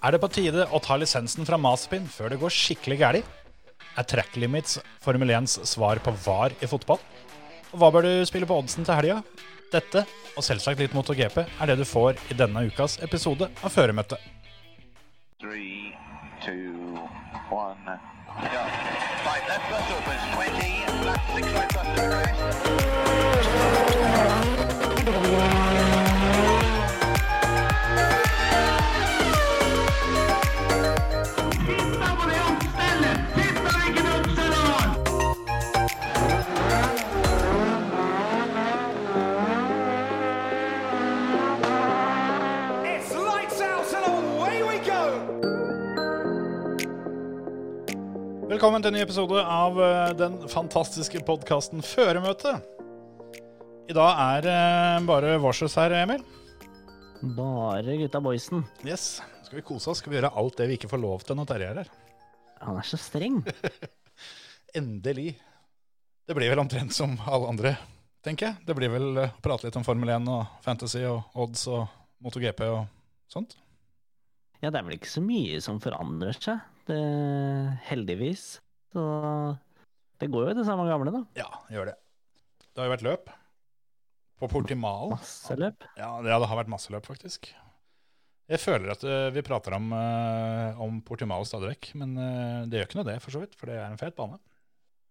Er det på tide å ta lisensen fra Masterpin før det går skikkelig galt? Er track limits Formel 1s svar på VAR i fotball? Og hva bør du spille på oddsen til helga? Dette, og selvsagt litt MotoGP, er det du får i denne ukas episode av Føremøtet. Three, two, one. Go. Five left bus opens 20, left six right bus to rest. Velkommen til en ny episode av eh, den fantastiske podkasten Føremøte. I dag er det bare Varsus her, Emil. Bare gutta boysen. Yes. Skal vi kose oss? Skal vi gjøre alt det vi ikke får lov til når Terje er her? Han er så streng. Endelig. Det blir vel omtrent som alle andre, tenker jeg. Det blir vel eh, å prate litt om Formel 1 og fantasy og odds og MotoGP og sånt. Ja, det er vel ikke så mye som forandrer seg, det, heldigvis. Så det går jo i det samme gamle, da. Ja, gjør det. Det har jo vært løp. På Portimao. Masse løp. Ja, det, ja, det har vært masse løp, faktisk. Jeg føler at uh, vi prater om, uh, om Portimao stadig vekk, men uh, det gjør ikke noe det, for så vidt, for det er en fet bane.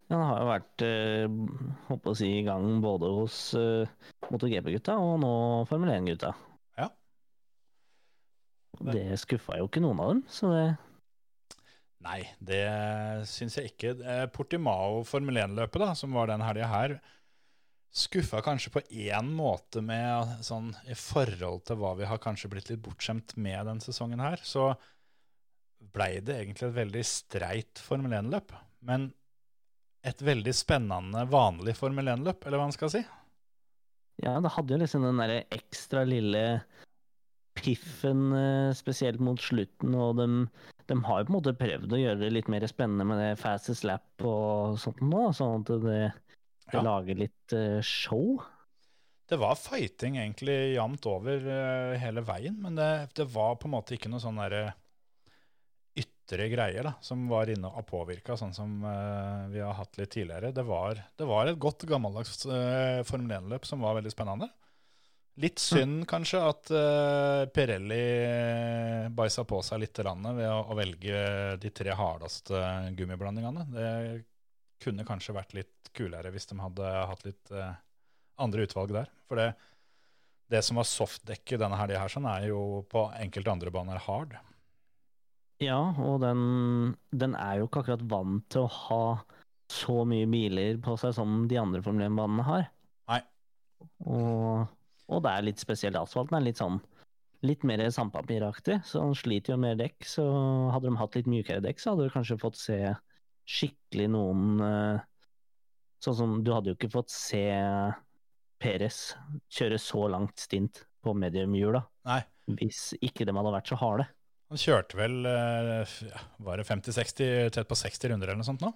Ja, den har jo vært eh, håper å si, i gang både hos eh, MotoGP-gutta og nå Formel 1-gutta. Ja. Det skuffa jo ikke noen av dem, så det Nei, det syns jeg ikke. Eh, Portimao Formel 1-løpet, da, som var den helga her, skuffa kanskje på én måte med sånn i forhold til hva vi har kanskje blitt litt bortskjemt med den sesongen her, så blei det egentlig et veldig streit Formel 1-løp. Men et veldig spennende, vanlig Formel 1-løp, eller hva man skal si. Ja, det hadde jo liksom den derre ekstra lille piffen, eh, spesielt mot slutten, og de, de har jo på en måte prøvd å gjøre det litt mer spennende med det fastest lap og sånt nå, sånn at det, det Ja. lager litt eh, show. Det var fighting egentlig jevnt over eh, hele veien, men det, det var på en måte ikke noe sånn derre ytre greier da, som var inne og påvirka, sånn som vi har hatt litt tidligere. Det var, det var et godt gammeldags Formel 1-løp som var veldig spennende. Litt synd kanskje at uh, Pirelli bæsja på seg litt grann ved å, å velge de tre hardeste gummiblandingene. Det kunne kanskje vært litt kulere hvis de hadde hatt litt uh, andre utvalg der. For det, det som var softdekket denne helga her, sånn, er jo på enkelte andre baner hard. Ja, og den, den er jo ikke akkurat vant til å ha så mye biler på seg som de andre Formel 1-banene har. Nei. Og, og det er litt spesielt asfalten. er litt sånn litt mer sandpapiraktig, så han sliter jo med dekk. Så hadde de hatt litt mjukere dekk, så hadde du kanskje fått se skikkelig noen eh, Sånn som du hadde jo ikke fått se Peres kjøre så langt stint på mediumhjula hvis ikke de hadde vært så harde. Han kjørte vel eh, var det 50-60, tett på 60 runder eller noe sånt nå?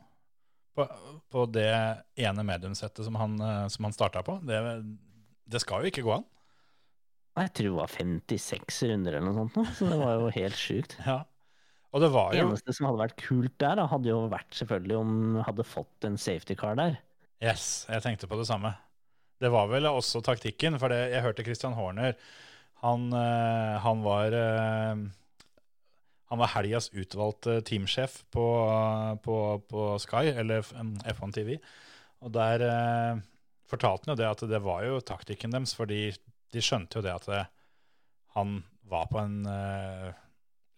På, på det ene mediumsettet som han, eh, som han starta på. Det, det skal jo ikke gå an. Jeg tror det var 56 runder eller noe sånt, så det var jo helt sjukt. Ja. Og det var Det eneste som hadde vært kult der, da, hadde jo vært selvfølgelig om vi hadde fått en safety car der. Yes, jeg tenkte på det samme. Det var vel også taktikken, for det, jeg hørte Christian Horner. Han, eh, han var eh, Han var helgas utvalgte teamsjef på, på, på Sky, eller F- em, F1 TV. Og der eh, fortalte han jo det at det var jo taktikken deres, fordi de skjønte jo det at det, han var på en uh,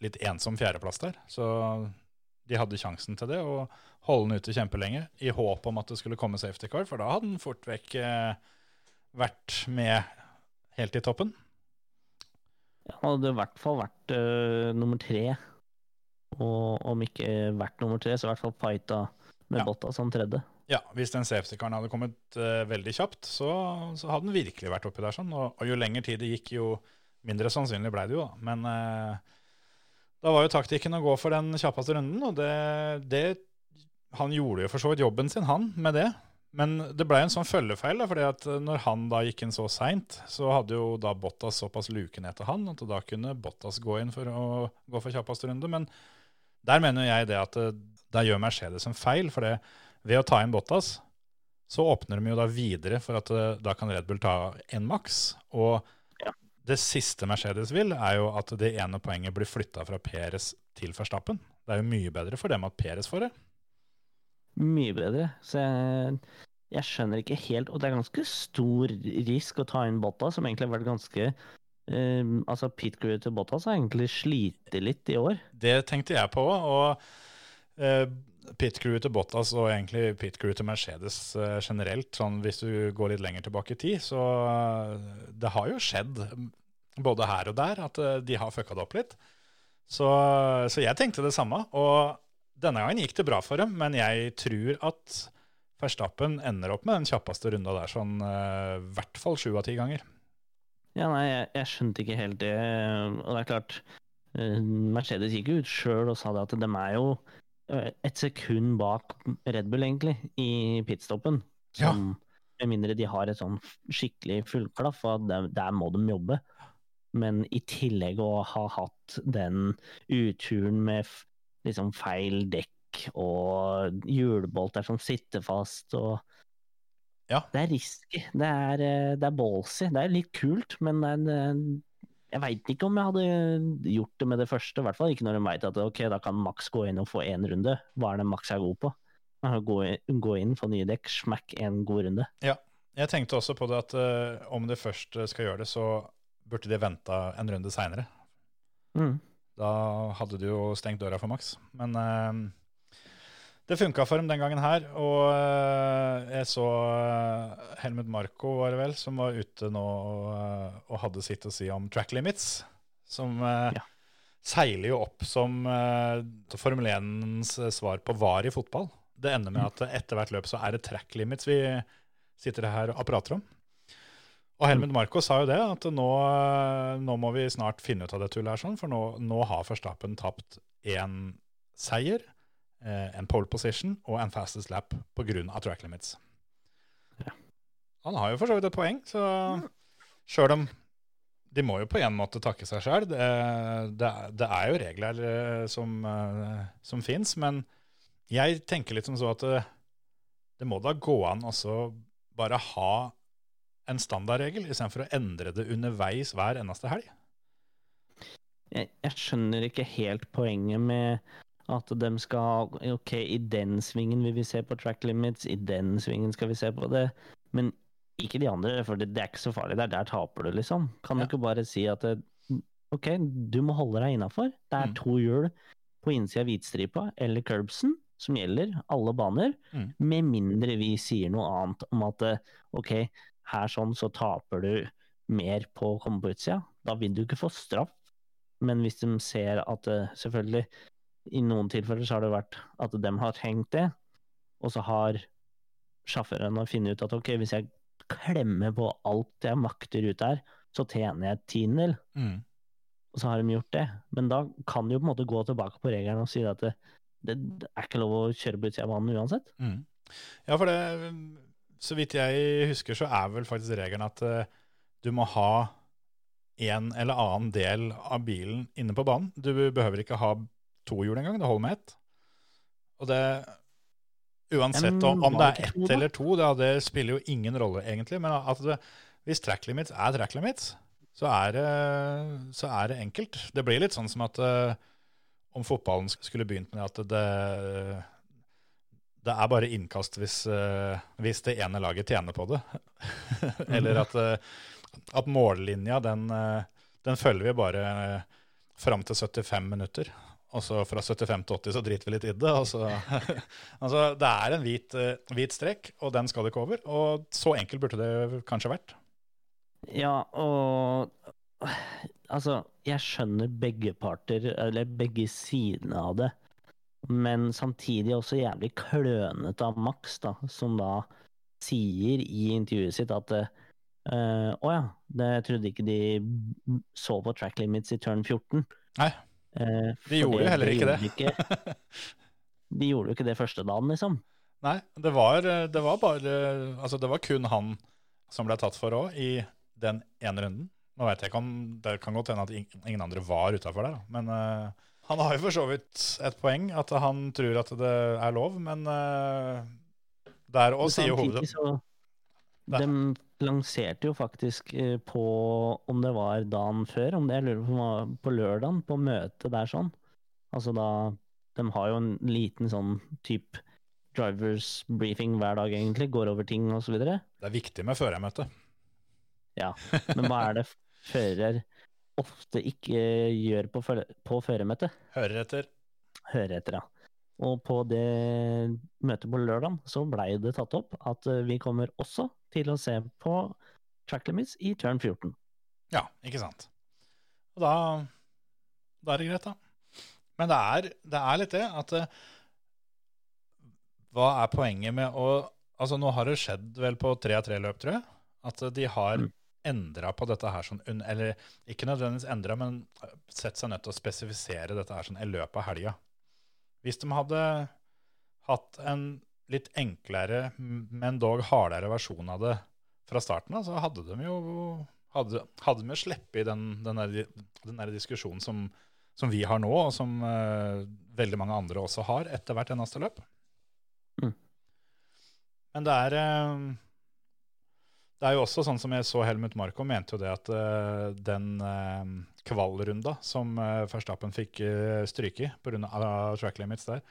litt ensom fjerdeplass der. Så de hadde sjansen til det, og holde han ute kjempelenge, i håp om at det skulle komme safety car, for da hadde han fort vekk uh, vært med helt i toppen. Ja, Han hadde i hvert fall vært uh, nummer tre, og om ikke vært nummer tre, så i hvert fall fighta med Ja. Bottas som tredje. Ja, hvis den safety-karen hadde kommet eh, veldig kjapt, så, så hadde den virkelig vært oppi der sånn. Og, og jo lengre tid det gikk, jo mindre sannsynlig ble det jo, da. Men eh, da var jo taktikken å gå for den kjappeste runden, og det, det Han gjorde jo for så vidt jobben sin, han, med det. Men det ble en sånn følgefeil, da, fordi at når han da gikk inn så seint, så hadde jo da Bottas såpass luke ned til han at da kunne Bottas gå inn for å gå for kjappeste runde. Men der mener jeg det at det, der gjør Mercedes en feil, for det, ved å ta inn Bottas, så åpner de jo da videre for at eh, da kan Red Bull ta en maks. Og Ja. det siste Mercedes vil, er jo at det ene poenget blir flytta fra Peres til Verstappen. Det er jo mye bedre for dem at Peres får det. Mye bedre. Så jeg, jeg skjønner ikke helt Og det er ganske stor risk å ta inn Bottas, som egentlig har vært ganske um, Altså, pit crew til Bottas har egentlig slitt litt i år. Det tenkte jeg på òg. Og eh, pit crew til Bottas og egentlig pit crew til Mercedes eh, generelt, sånn hvis du går litt lenger tilbake i tid, så eh, det har jo skjedd både her og der at eh, de har fucka det opp litt. Så, så jeg tenkte det samme. Og denne gangen gikk det bra for dem, men jeg tror at Verstappen ender opp med den kjappeste runda der, sånn i hvert fall sju av ti ganger. Ja, nei, jeg, jeg skjønte ikke helt det. Og det er klart, Mercedes gikk jo ut sjøl og sa det at de er jo et sekund bak Red Bull, egentlig, i pitstoppen. Ja. Med mindre de har et sånn skikkelig fullklaff, og der, der må de jobbe. Men i tillegg å ha hatt den uturen med liksom feil dekk og hjulbolter som sitter fast og Ja. Det er risky. Det er, eh, det er ballsy. Det er litt kult, men det er, en- jeg veit ikke om jeg hadde gjort det med det første. I hvert fall ikke når de veit at ok, da kan Max gå inn og få én runde. Hva er det Max er god på? Gå inn, gå inn få nye dekk, smack en god runde. Ja, Jeg tenkte også på det at uh, om de først skal gjøre det, så burde de venta en runde seinere. Mm. Da hadde du jo stengt døra for Max. Men eh, det funka for dem den gangen her. Og eh, jeg så eh, Helmut Marko, var det vel, som var ute nå og, eh, og hadde sitt å si om track limits. Som Ja. seiler jo opp som Formel 1s svar på VAR i fotball. Det ender med at etter hvert løp så er det track limits vi sitter her og prater om. Og Helmut Marko sa jo det, at nå, nå må vi snart finne ut av det tullet her, sånn, for nå, nå har Verstappen tapt én seier, en pole position og en fastest lap pga. track limits. Ja. Han har jo for så vidt et poeng, så sjøl om de må jo på en måte takke seg sjøl. Det, det, det er jo regler eh, som, eh, som fins, men jeg tenker litt som så at det, det må da gå an også bare ha en standardregel, istedenfor å endre det underveis hver eneste helg. Jeg, jeg skjønner ikke helt poenget med at de skal Ok, i den svingen vil vi se på track limits, i den svingen skal vi se på det, men ikke de andre, for det, det er ikke så farlig. Der, der taper du, liksom. Kan Ja. du ikke bare si at det, ok, du må holde deg innafor. Det er Mm. to hjul på innsida av hvitstripa eller curbsen som gjelder alle baner, Mm. med mindre vi sier noe annet om at ok, her sånn så taper du mer på å komme på utsida. Da vil du ikke få straff. Men hvis de ser at selvfølgelig i noen tilfeller så har det vært at de har tenkt det, og så har sjåføren funnet ut at ok, hvis jeg klemmer på alt jeg makter ut der, så tjener jeg et tiendedel. Og så har de gjort det. Men da kan de jo på en måte gå tilbake på regelen og si at det, det, det er ikke lov å kjøre på utsida av banen uansett. Mm. Ja, for det, så vidt jeg husker, så er vel faktisk regelen at uh, du må ha en eller annen del av bilen inne på banen. Du behøver ikke ha to hjul engang, det holder med ett. Og det Uansett om, om det er ett eller to, det, det spiller jo ingen rolle, egentlig. Men at det, hvis track limits er track limits, så er, det, så er det enkelt. Det blir litt sånn som at eh, om fotballen skulle begynt med at det, det er bare innkast hvis, eh, hvis det ene laget tjener på det. Eller at, eh, at mållinja, den, den følger vi bare fram til 75 minutter. Og så fra 75 til 80 så driter vi litt i det. Altså, altså, det er en hvit, eh, hvit strek, og den skal det ikke over. Og så enkelt burde det kanskje vært. Ja, og Altså, jeg skjønner begge parter, eller begge sidene av det. Men samtidig også jævlig klønete av Max, da, som da sier i intervjuet sitt at uh, Å ja, det, trodde ikke de så på track limits i turn 14. Nei, Eh, de gjorde jo heller ikke det. ikke- de gjorde jo ikke det første dagen, liksom. Nei, det var, det var bare Altså, det var kun han som ble tatt for òg, i den ene runden. Nå vet jeg ikke om Det kan godt hende at ingen andre var utafor der. Men uh, han har jo for så vidt et poeng, at han tror at det er lov, men uh, der òg sier hovedet så. De lanserte jo faktisk eh, på om det var dagen før, om det jeg lurer på på lørdagen, på møtet der sånn. Altså da De har jo en liten sånn type drivers briefing hver dag, egentlig. Går over ting og så videre. Det er viktig med førermøte. Ja. Men hva er det fører ofte ikke gjør på, på førermøtet? Hører etter. Hører etter, ja. Og på det møtet på lørdag så blei det tatt opp at eh, vi kommer også til å se på track limits i turn 14. Ja, ikke sant. Og da, da er det greit, da. Men det er, det er litt det at eh, Hva er poenget med å Altså, nå har det skjedd vel på tre av tre løp, tror jeg, at de har Mm. endra på dette her sånn Eller ikke nødvendigvis endra, men sett seg nødt til å spesifisere dette her sånn i løpet av helga. Hvis de hadde hatt en litt enklere, men dog hardere versjon av det fra starten av, så hadde de jo hadde, hadde de sluppet den, den, der, den der diskusjonen som, som vi har nå, og som uh, veldig mange andre også har etter hvert eneste løp. Mm. Men det er eh, Det er jo også sånn som jeg så Helmut Marko mente jo det at uh, den uh, kvalrunda som uh, Verstappen fikk uh, stryke i pga. track limits der,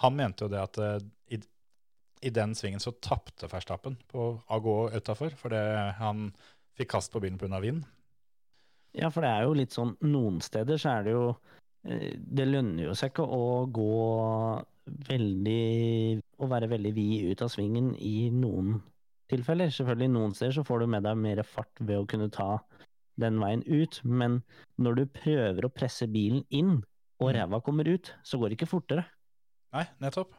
han mente jo det at uh, i, den svingen så tapte Verstappen på å gå utafor, fordi han fikk kast på bilen pga. vind. Ja, for det er jo litt sånn Noen steder så er det jo Det lønner jo seg ikke å gå veldig Å være veldig vid ut av svingen i noen tilfeller. Selvfølgelig noen steder så får du med deg mer fart ved å kunne ta den veien ut, men når du prøver å presse bilen inn, og Mm. ræva kommer ut, så går det ikke fortere. Nei, nettopp.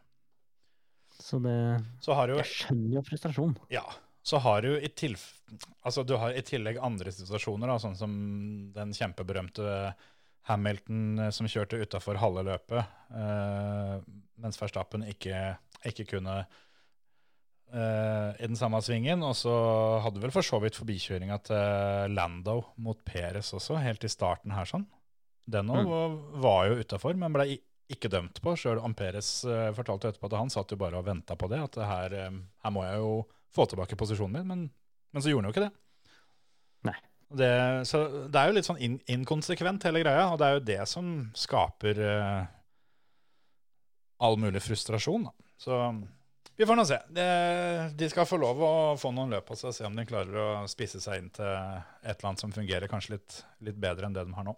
Så det Så har du jo Jeg skjønner jo frustrasjon. Ja. Så har du i, tilf altså, du har i tillegg andre situasjoner, da, sånn som den kjempeberømte Hamilton eh, som kjørte utafor halve løpet, eh, mens Verstappen ikke, ikke kunne eh, i den samme svingen. Og så hadde vel for så vidt forbikjøringa til Lando mot Perez også, helt i starten her sånn. Den òg var jo utafor, men ble ikke dømt på, sjøl om Perez eh, fortalte etterpå at han satt jo bare og venta på det. At det her, eh, her må jeg jo få tilbake posisjonen min, men, men så gjorde han jo ikke det. Nei. Det, så det er jo litt sånn in inkonsekvent, hele greia, og det er jo det som skaper uh, all mulig frustrasjon. Da. Så vi får nå se. De skal få lov å få noen løp på seg, se om de klarer å spisse seg inn til et eller annet som fungerer kanskje litt, litt bedre enn det de har nå.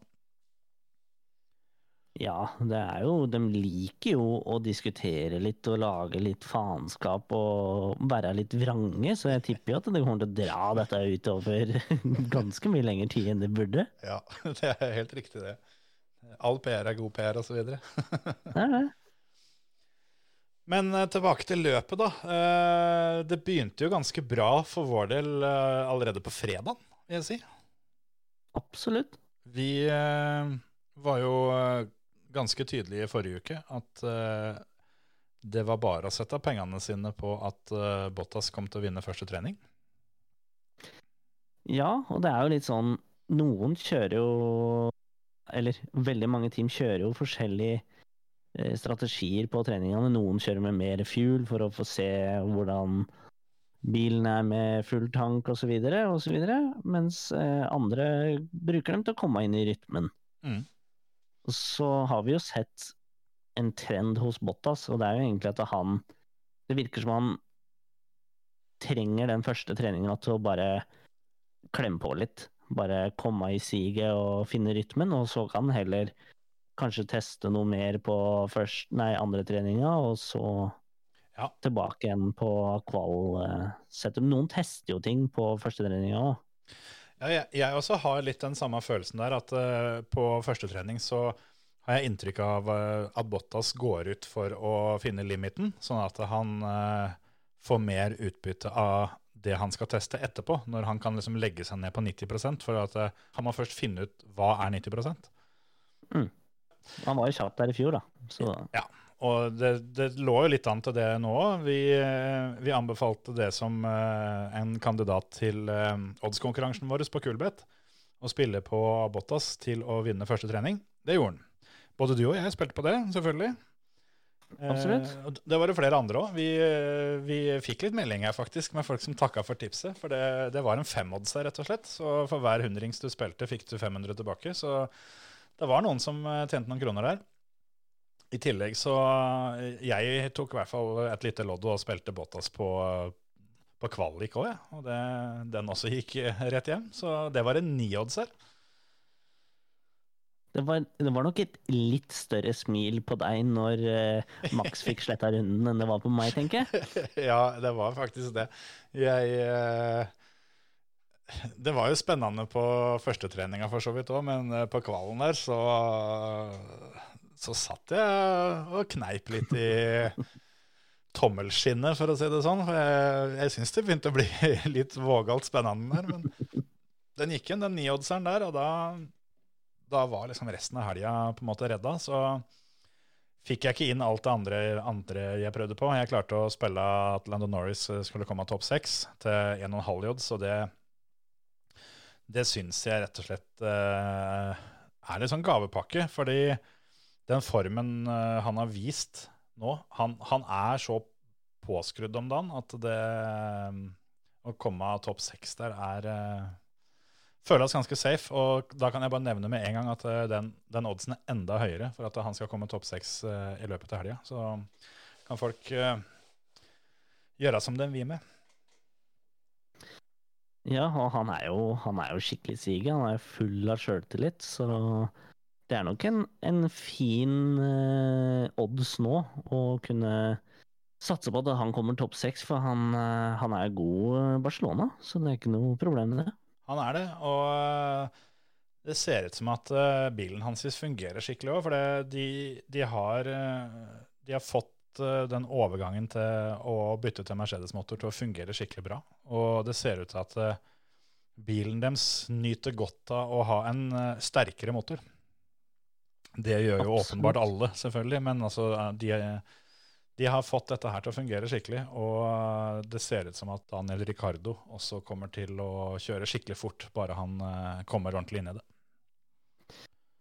Ja, det er jo De liker jo å diskutere litt og lage litt faenskap og være litt vrange, så jeg tipper jo at det kommer til å dra dette utover ganske mye lengre tid enn det burde. Ja, det er helt riktig det. All PR er god PR, og så videre. Det er det. Men eh, tilbake til løpet, da. Eh, det begynte jo ganske bra for vår del eh, allerede på fredag, vil jeg si. Absolutt. Vi var jo ganske tydelige i forrige uke at det var bare å sette pengene sine på at Bottas kom til å vinne første trening. Ja, og det er jo litt sånn Noen kjører jo Eller veldig mange team kjører jo forskjellige eh, strategier på treningene. Noen kjører med mer fuel for å få se hvordan bilen er med full tank osv., osv., mens eh, andre bruker dem til å komme inn i rytmen. Mm. Så har vi jo sett en trend hos Bottas, og det er jo egentlig at han Det virker som han trenger den første treninga til å bare klemme på litt. Bare komme i siget og finne rytmen, og så kan han heller kanskje teste noe mer på først, nei, andre treninga, og så Ja. tilbake igjen på kval-setup. Noen tester jo ting på første treninga òg. Ja, jeg, jeg også har litt den samme følelsen der, at uh, på første trening så har jeg inntrykk av uh, at Bottas går ut for å finne limiten, sånn at han uh, får mer utbytte av det han skal teste etterpå, når han kan liksom legge seg ned på 90 for at eh, han må først finne ut hva er 90 Han var jo kjapp der i fjor, da. Så Ja, og det, det lå jo litt an til det nå. Vi, eh, vi anbefalte det som eh, en kandidat til eh, oddskonkurransen vår på Kulbeth. Å spille på Bottas til å vinne første trening. Det gjorde han. Både du og jeg spilte på det, selvfølgelig. Absolutt. Eh, det var det flere andre òg. Vi, vi fikk litt meldinger faktisk med folk som takka for tipset. For det, det var en femodds her, rett og slett. Så for hver hundrings du spilte, fikk du 500 tilbake. Så det var noen som eh, tjente noen kroner der. I tillegg så eh, Jeg tok i hvert fall et lite lodd og spilte Bottas på, på kvalik òg, jeg. Og det, den også gikk eh, rett hjem. Så det var en niodds her. Det var, det var nok et litt større smil på deg når uh, Max fikk sletta runden enn det var på meg, tenker jeg. ja, det var faktisk det. Jeg eh, Det var jo spennende på førstetreninga for så vidt òg, men eh, på kvalen der så så satt jeg og kneip litt i tommelskinnet, for å si det sånn. For jeg, jeg syns det begynte å bli litt vågalt spennende der. Men den gikk inn, den nioddseren der, og da, da var liksom resten av helga på en måte redda. Så fikk jeg ikke inn alt det andre, andre jeg prøvde på. Jeg klarte å spille at Landon Norris skulle komme av topp seks til 1,5 odds, og det, det syns jeg rett og slett eh, er litt sånn gavepakke. Fordi den formen eh, han har vist nå Han, han er så påskrudd om dagen at det å komme av topp seks der er eh, Føles ganske safe. Og da kan jeg bare nevne med en gang at eh, den, den oddsen er enda høyere for at han skal komme topp seks eh, i løpet av helga. Så kan folk eh, gjøre som de vil med. Ja, og han er jo, han er jo skikkelig siger. Han er full av sjøltillit, så det er nok en, en fin eh, odds nå å kunne satse på at han kommer topp seks, for han, eh, han er god Barcelona, så det er ikke noe problem med det. Han er det, og øh, det ser ut som at bilen hans fungerer skikkelig òg. For de, de, har, de har fått den overgangen til å bytte til Mercedes-motor til å fungere skikkelig bra. Og det ser ut til at øh, bilen deres nyter godt av å ha en øh, sterkere motor. Det gjør jo Absolutt. åpenbart alle, selvfølgelig, men altså, de, de har fått dette her til å fungere skikkelig. Og det ser ut som at Daniel Ricardo også kommer til å kjøre skikkelig fort, bare han eh, kommer ordentlig inn i det.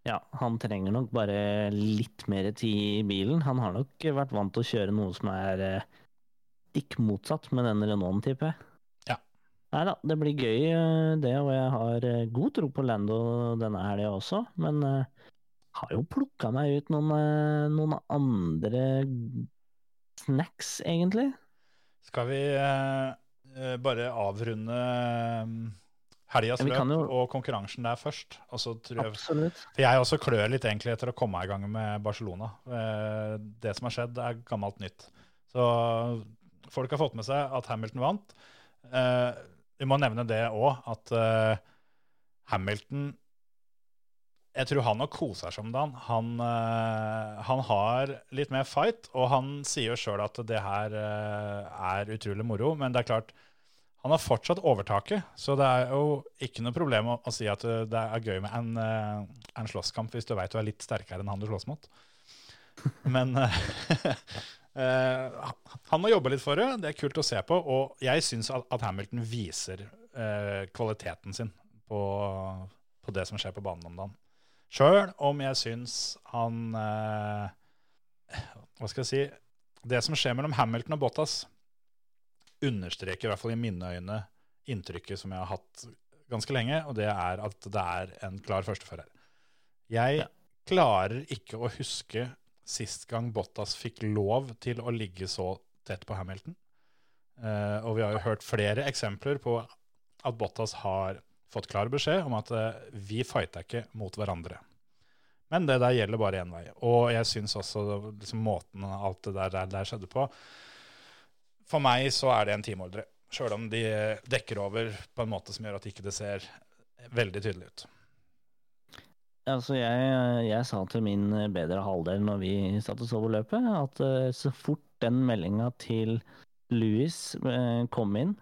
Ja, han trenger nok bare litt mer tid i bilen. Han har nok vært vant til å kjøre noe som er eh, stikk motsatt med den Renaulten, tipper jeg. Ja. Nei da, det blir gøy eh, det, og jeg har eh, god tro på Lando denne helga også, men har jo plukka meg ut noen, noen andre snacks, egentlig. Skal vi bare avrunde helgas løp jo- og konkurransen der først? Og så jeg, for jeg også klør litt egentlig etter å komme i gang med Barcelona. Eh, Det som har skjedd, er gammelt nytt. Så folk har fått med seg at Hamilton vant. Eh, Vi må nevne det òg, at eh, Hamilton jeg tror han nok koser seg om dagen. Han, han har litt mer fight, og han sier jo sjøl at det her er utrolig moro. Men det er klart, han har fortsatt overtaket, så det er jo ikke noe problem å, å si at eh, det er gøy med en, eh, en slåsskamp hvis du veit du er litt sterkere enn han du slåss mot. Men eh, han må jobbe litt for det. Det er kult å se på. Og jeg syns at Hamilton viser uh, kvaliteten sin på, på det som skjer på banen om dagen. Sjøl om jeg syns han uh, Hva skal jeg si Det som skjer mellom Hamilton og Bottas, understreker i hvert fall i mine øyne inntrykket som jeg har hatt ganske lenge, og det er at det er en klar førstefører. Jeg Ja. klarer ikke å huske sist gang Bottas fikk lov til å ligge så tett på Hamilton. Uh, og vi har jo hørt flere eksempler på at Bottas har fått klar beskjed om at uh, vi fighter ikke mot hverandre. Men det der gjelder bare én vei. Og jeg syns også liksom, måten alt det der, der, der skjedde på For meg så er det en teamordre. Sjøl om de dekker over på en måte som gjør at ikke det ser veldig tydelig ut. Altså, jeg, jeg sa til min bedre halvdel når vi satt og så på løpet, at eh, så fort den meldinga til Louis eh, kom inn,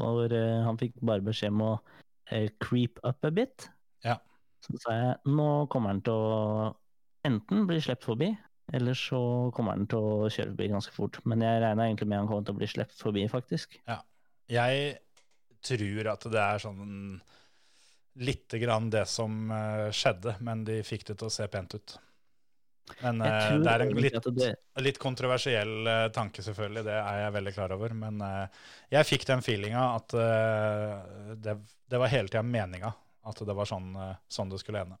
hvor eh, han fikk bare beskjed om å creep up a bit, Ja. så sa jeg nå kommer han til å enten bli sluppet forbi, Ellers så kommer han til å kjøre forbi ganske fort. Men jeg regna egentlig med han kommer til å bli sluppet forbi, faktisk. Ja. Jeg tror at det er sånn lite grann det som eh, skjedde, men de fikk det til å se pent ut. Men eh, det er en litt, litt kontroversiell eh, tanke, selvfølgelig. Det er jeg veldig klar over. Men jeg fikk den feelinga at det, det var hele tida meninga at det var sånn, sånn det skulle ende.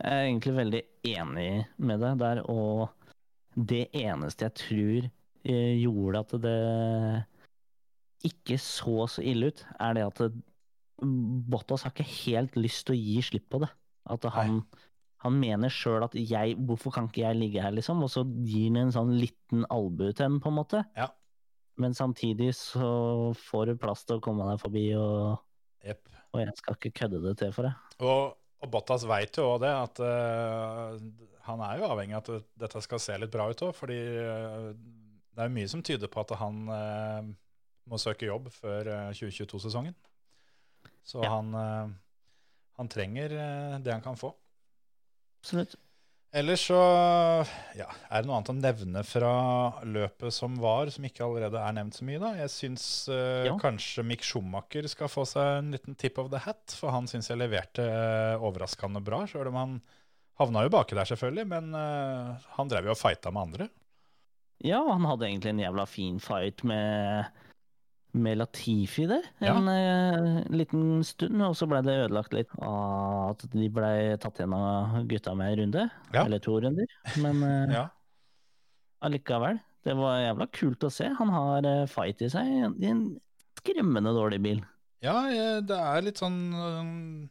Jeg er egentlig veldig enig med deg der, og det eneste jeg tror eh, gjorde at det ikke så så ille ut, er det at Bottas har ikke helt lyst til å gi slipp på det. At han, han mener sjøl at jeg, hvorfor kan ikke jeg ligge her, liksom? Og så gir han en sånn liten albue til henne, på en måte. Ja. Men samtidig så får du plass til å komme deg forbi, og, yep. og jeg skal ikke kødde det til for deg. Og, og Bottas veit jo òg det, at uh, han er jo avhengig av at dette skal se litt bra ut òg. Fordi uh, det er mye som tyder på at han uh, må søke jobb før eh, 2022-sesongen. Så Ja. han, han trenger det han kan få. Absolutt. Ellers så ja, er det noe annet å nevne fra løpet som var, som ikke allerede er nevnt så mye. da. Jeg syns uh, Ja. kanskje Mick Schumacher skal få seg en liten tip of the hat, for han syns jeg leverte eh, overraskende bra, sjøl om han havna jo baki der, selvfølgelig, men uh, han drev jo og fighta med andre. Ja, han hadde egentlig en jævla fin fight med, med Latifi der, Ja. en eh, liten stund, og så ble det ødelagt litt av at de ble tatt igjen av gutta med en runde, Ja. eller to runder. Men eh, Ja. allikevel, det var jævla kult å se. Han har eh, fight i seg i en- skremmende dårlig bil. Ja, det er litt sånn eh,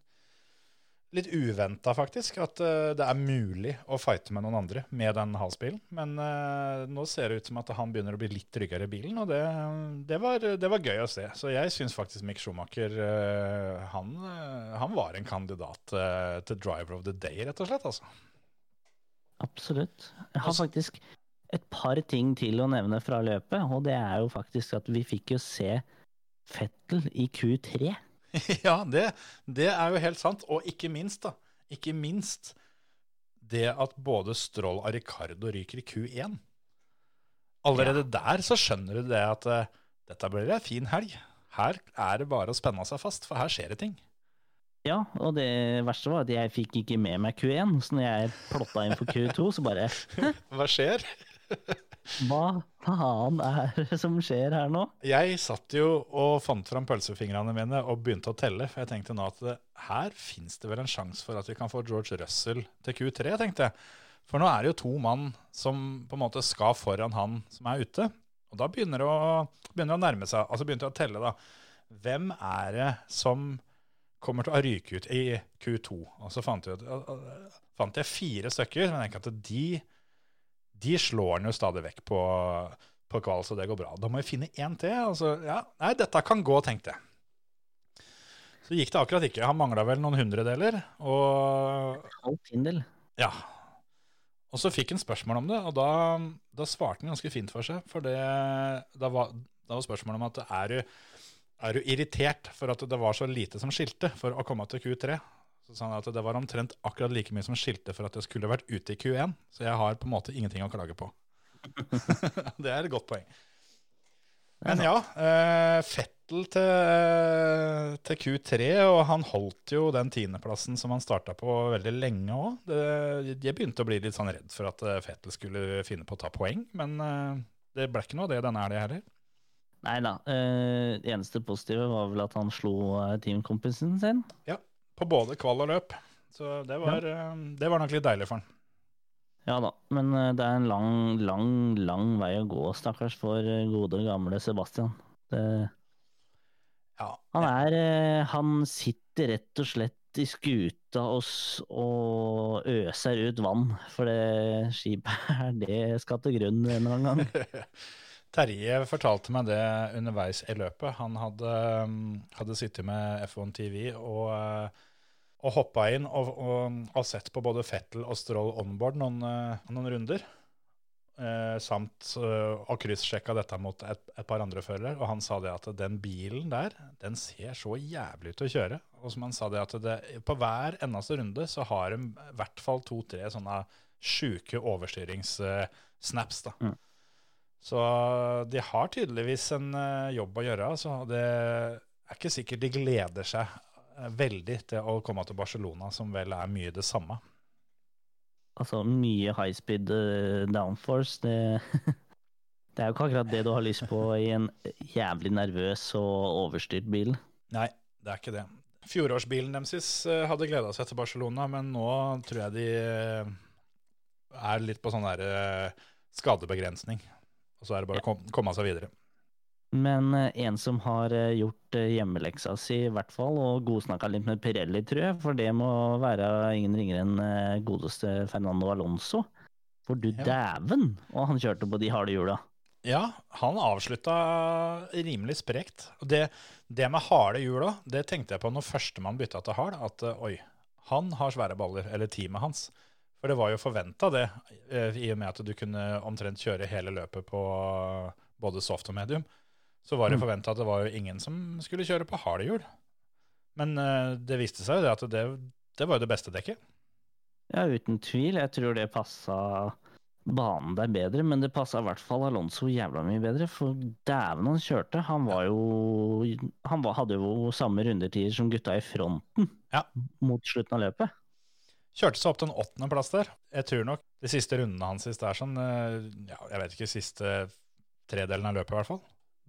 Litt uventa, faktisk, at uh, det er mulig å fighte med noen andre med den halsbilen. Men uh, nå ser det ut som at han begynner å bli litt tryggere i bilen, og det, det, var, det var gøy å se. Så jeg syns faktisk Mick Schumacher uh, han, han var en kandidat til driver of the day, rett og slett. altså. Absolutt. Jeg har faktisk et par ting til å nevne fra løpet, og det er jo faktisk at vi fikk jo se Fettel i Q3. ja, det, det er jo helt sant. Og ikke minst, da. Ikke minst det at både Stroll og Ricardo ryker i Q1. Allerede der så skjønner du det at uh, dette blir en fin helg. Her er det bare å spenne seg fast, for her skjer det ting. Ja, og det verste var at jeg fikk ikke med meg Q1, så når jeg plotta inn for Q2, så bare Hva skjer? Hva faen er det som skjer her nå? Jeg satt jo og fant fram pølsefingrene mine og begynte å telle, for jeg tenkte nå at det, her fins det vel en sjanse for at vi kan få George Russell til Q3, tenkte jeg. For nå er det jo to mann som på en måte skal foran han som er ute. Og da begynner det å, begynner å nærme seg. Altså begynte jeg å telle, da. Hvem er det som kommer til å ryke ut i Q2? Og så fant jeg, fant jeg fire stykker, men jeg tenker at de, de slår han jo stadig vekk på, på kval, så det går bra. Da må vi finne én til. Altså, ja, nei, dette kan gå, tenkte jeg. Så gikk det akkurat ikke. Han mangla vel noen hundredeler. Og Halv Tindel. ja. Og så fikk han spørsmål om det, og da, da svarte han ganske fint for seg. For det, da, var, da var spørsmålet om at er du, er du irritert for at det var så lite som skilte for å komme til Q3? Så sa han at det var omtrent akkurat like mye som skilte for at jeg skulle vært ute i Q1. Så jeg har på en måte ingenting å klage på. det er et godt poeng. Men ja, eh, Fettel til, til Q3, og han holdt jo den tiendeplassen som han starta på veldig lenge òg. Jeg begynte å bli litt sånn redd for at eh, Fettel skulle finne på å ta poeng, men eh, det ble ikke noe av det denne helga heller. Nei da. eh, det eneste positive var vel at han slo eh, teamkompisen sin. På både kval og løp. Så det var, ja. det var nok litt deilig for han. Ja da, men eh, det er en lang, lang, lang vei å gå, stakkars, for eh, gode, gamle Sebastian. Det, Ja, han er eh, Han sitter rett og slett i skuta oss og øser ut vann, for det skipet her, det skal til grunn en eller annen gang. Terje fortalte meg det underveis i løpet. Han hadde, um, hadde sittet med F1 TV og, og hoppa inn og, og, og sett på både Fettel og Stroll onboard noen, uh, noen runder. Eh, samt eh, og kryssjekka dette mot et, et par andre førere. Og han sa det at den bilen der, den ser så jævlig ut å kjøre. Og som han sa det at det, på hver eneste runde så har de i hvert fall to-tre sånne sjuke overstyringssnaps. da. Mm. Så de har tydeligvis en eh, jobb å gjøre. Så Det er ikke sikkert de gleder seg eh, veldig til å komme til Barcelona, som vel er mye det samme. Altså, mye high speed eh, downforce, det Det er jo ikke akkurat det du har lyst på i en jævlig nervøs og overstyrt bil. Nei, det er ikke det. Fjorårsbilen deres eh, hadde gleda seg til Barcelona, men nå tror jeg de eh, er litt på sånn der eh, skadebegrensning. Og så er det bare å komme seg videre. Men eh, en som har eh, gjort eh, hjemmeleksa si, i hvert fall, og godsnakka litt med Pirelli, tror jeg, for det må være ingen ringere enn godeste Fernando Alonso. For du Ja. dæven! Og han kjørte på de harde hjula. Ja, han avslutta rimelig sprekt. Det, det med harde hjul òg, det tenkte jeg på når førstemann bytta til hard, at oi, han har svære baller, eller teamet hans. For det var jo forventa det, i og med at du kunne omtrent kjøre hele løpet på både soft og medium. Så var det Mm. forventa at det var jo ingen som skulle kjøre på harde hjul. Men uh, det viste seg jo det at det, det var jo det beste dekket. Ja, uten tvil. Jeg tror det passa banen der bedre, men det passa i hvert fall Alonso jævla mye bedre. For dæven han kjørte. Han var jo Han var, hadde jo samme rundetider som gutta i fronten Ja. mot slutten av løpet. Kjørte seg opp til en åttendeplass der. Jeg tror nok de siste rundene hans sist er sånn eh, ja, Jeg vet ikke, siste tredelen av løpet i hvert fall.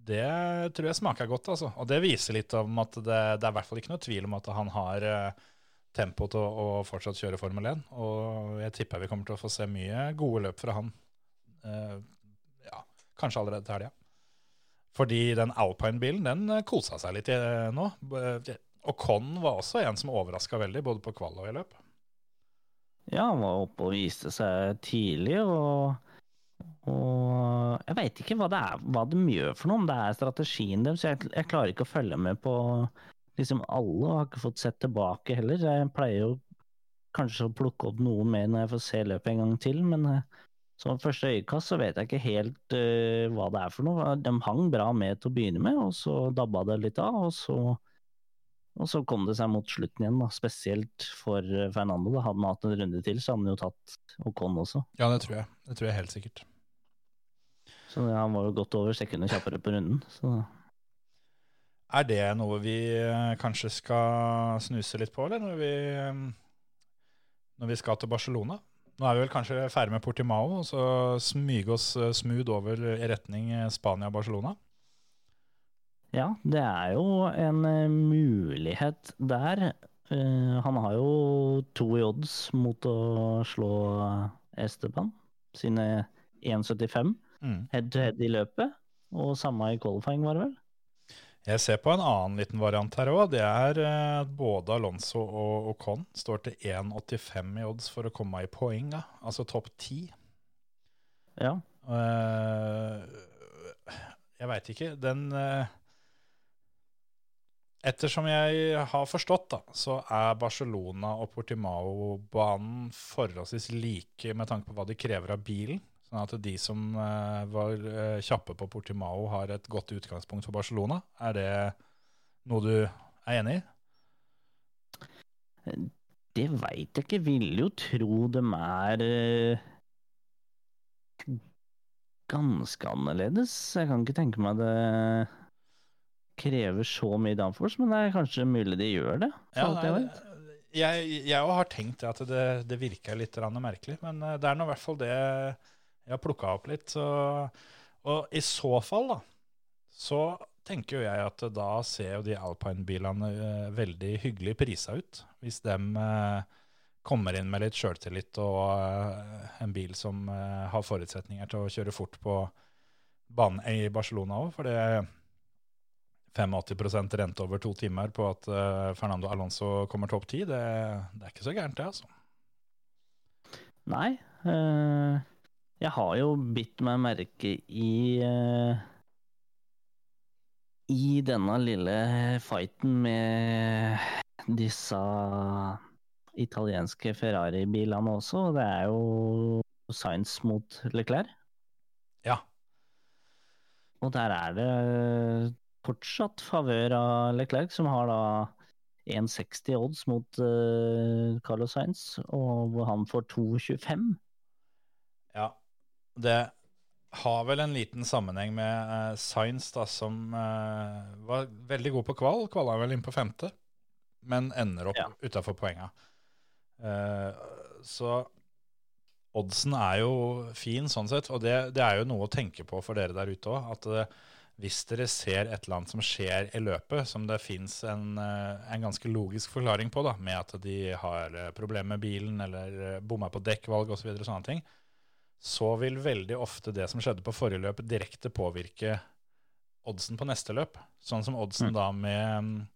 Det tror jeg smaker godt, altså. Og det viser litt om at det, det er i hvert fall ikke noe tvil om at han har eh, tempo til å, å fortsatt kjøre Formel 1. Og jeg tipper vi kommer til å få se mye gode løp fra han. Uh, ja, kanskje allerede til helga. Fordi den Alpine-bilen, den eh, kosa seg litt nå. Og Con var også en som overraska veldig, både på kvall og i løp. Ja, han var oppe og viste seg tidlig, og, og jeg veit ikke hva det er, hva de gjør for noe, om det er strategien deres. Jeg, jeg klarer ikke å følge med på liksom alle, og har ikke fått sett tilbake heller. Jeg pleier jo kanskje å plukke opp noe mer når jeg får se løpet en gang til, men eh, som første øyekast så vet jeg ikke helt uh, hva det er for noe. De hang bra med til å begynne med, og så dabba det litt av, og så og så kom det seg mot slutten igjen, da. spesielt for eh, Fernando. Da. Hadde han hatt en runde til, så hadde han jo tatt Ocon også. Ja, det tror jeg. Det tror jeg helt sikkert. Så han var jo godt over sekundet kjappere på runden. Så Er det noe vi eh, kanskje skal snuse litt på, eller når vi, eh, når vi skal til Barcelona? Nå er vi vel kanskje ferdig med Portimao, og så smyge oss eh, smooth over i retning Spania-Barcelona. ja, det er jo en mulighet der. Han har jo to i odds mot å slå Esteban, sine 1,75 Mm. Head to head i løpet. Og samme i qualifying, var det vel? Jeg ser på en annen liten variant her òg. Det er eh, at både Alonso og Ocon står til 1,85 i odds for å komme i poeng, altså topp 10. Ja. Eh, jeg veit ikke. Den eh, Ettersom jeg har forstått, da, så er Barcelona og Portimao-banen forholdsvis like med tanke på hva de krever av bilen. Sånn at de som eh, var eh, kjappe på Portimao, har et godt utgangspunkt for Barcelona. Er det noe du er enig i? Det veit jeg ikke. Vil jo tro dem er eh, ganske annerledes. Jeg kan ikke tenke meg det krever så mye downforce, men det er kanskje mulig de gjør det. Ja, nei, jeg òg har tenkt at det, det virker litt merkelig, men det er nå i hvert fall det jeg har plukka opp litt. Og i så fall, da, så tenker jo jeg at da ser jo de alpine-bilene eh, veldig hyggelig prisa ut. Hvis de kommer inn med litt sjøltillit og eh, en bil som eh, har forutsetninger til å kjøre fort på banen i Barcelona òg, for det 85% rente over to timer på at eh, Fernando Alonso kommer topp ti, det, det er ikke så gærent, det, altså. Nei. eh, jeg har jo bitt meg merke i eh, I denne lille fighten med disse italienske Ferrari-bilene også. Det er jo Science mot Leclerc. Ja. Og der er det fortsatt favør av Leclerc, som har da 1,60 odds mot uh, Carlos Sainz, og han får 2,25. Ja, det har vel en liten sammenheng med uh, Science, da, som uh, var veldig god på kval. Kvala vel inn på femte, men ender opp Ja. utafor poenga. Uh, så oddsen er jo fin sånn sett, og det, det er jo noe å tenke på for dere der ute òg. At uh, hvis dere ser et eller annet som skjer i løpet, som det fins en, en ganske logisk forklaring på, da, med at de har problemer med bilen eller bomma på dekkvalg osv., så videre, sånne ting, så vil veldig ofte det som skjedde på forrige løp, direkte påvirke oddsen på neste løp. Sånn som oddsen Mm. da med,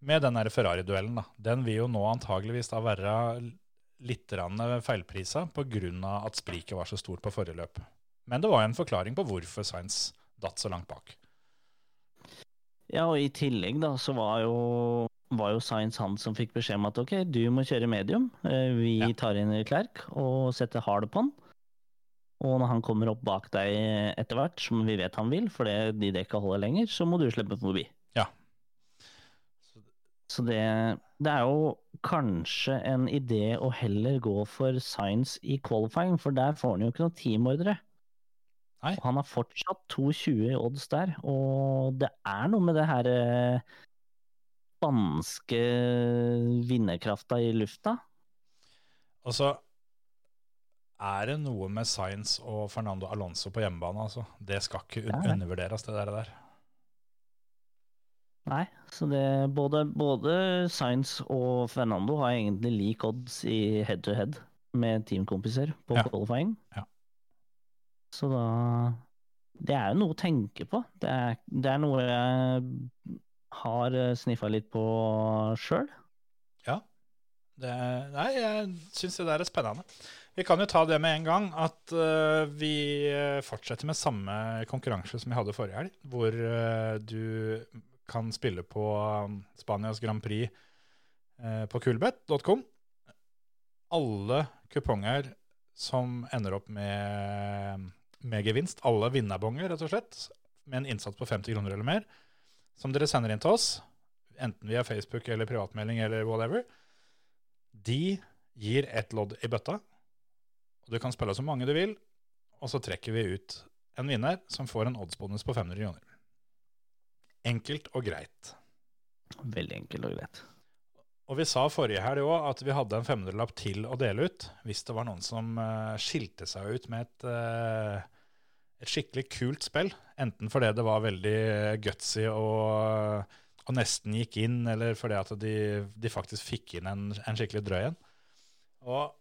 med den Ferrari-duellen. da. Den vil jo nå antageligvis da være litt feilprisa pga. at spriket var så stort på forrige løp. Men det var jo en forklaring på hvorfor Science datt så langt bak. Ja, og i tillegg da, så var jo, var jo Science han som fikk beskjed om at ok, du må kjøre medium. Eh, Vi tar inn Klerk og setter hard på han. Og når han kommer opp bak deg etter hvert, som vi vet han vil, fordi de dekka holder lenger, så må du slippe forbi. Ja. Så det, det er jo kanskje en idé å heller gå for Science i qualifying, for der får han jo ikke noen teamordre. Nei. Og han har fortsatt 2,20 i odds der, og det er noe med det her eh, spanske vinnerkrafta i lufta. Og så er det noe med Science og Fernando Alonso på hjemmebane. altså. Det skal ikke un Ja, ja. undervurderes, det der. der. Nei, så det både, både Science og Fernando har egentlig lik odds i head to head med teamkompiser på Ja. qualifying. Ja. Så da Det er jo noe å tenke på. Det er, det er noe jeg har sniffa litt på sjøl. Det, nei, jeg syns det der er spennende. Vi kan jo ta det med en gang, at uh, vi eh, fortsetter med samme konkurranse som vi hadde forrige helg, hvor uh, du kan spille på um, Spanias Grand Prix uh, på kulbet.com. Alle kuponger som ender opp med, med gevinst, alle vinnerbonger, rett og slett, med en innsats på 50 kroner eller mer, som dere sender inn til oss, enten via Facebook eller privatmelding eller whatever, de gir ett lodd i bøtta. Og du kan spille så mange du vil, og så trekker vi ut en vinner som får en oddsbonus på 500 kroner. Enkelt og greit. Veldig enkelt og greit. Og vi sa forrige helg òg at vi hadde en 500-lapp til å dele ut hvis det var noen som eh, skilte seg ut med et, eh, et skikkelig kult spill. Enten fordi det var veldig gutsy og, og nesten gikk inn, eller fordi at de, de faktisk fikk inn en, en skikkelig drøy en. Og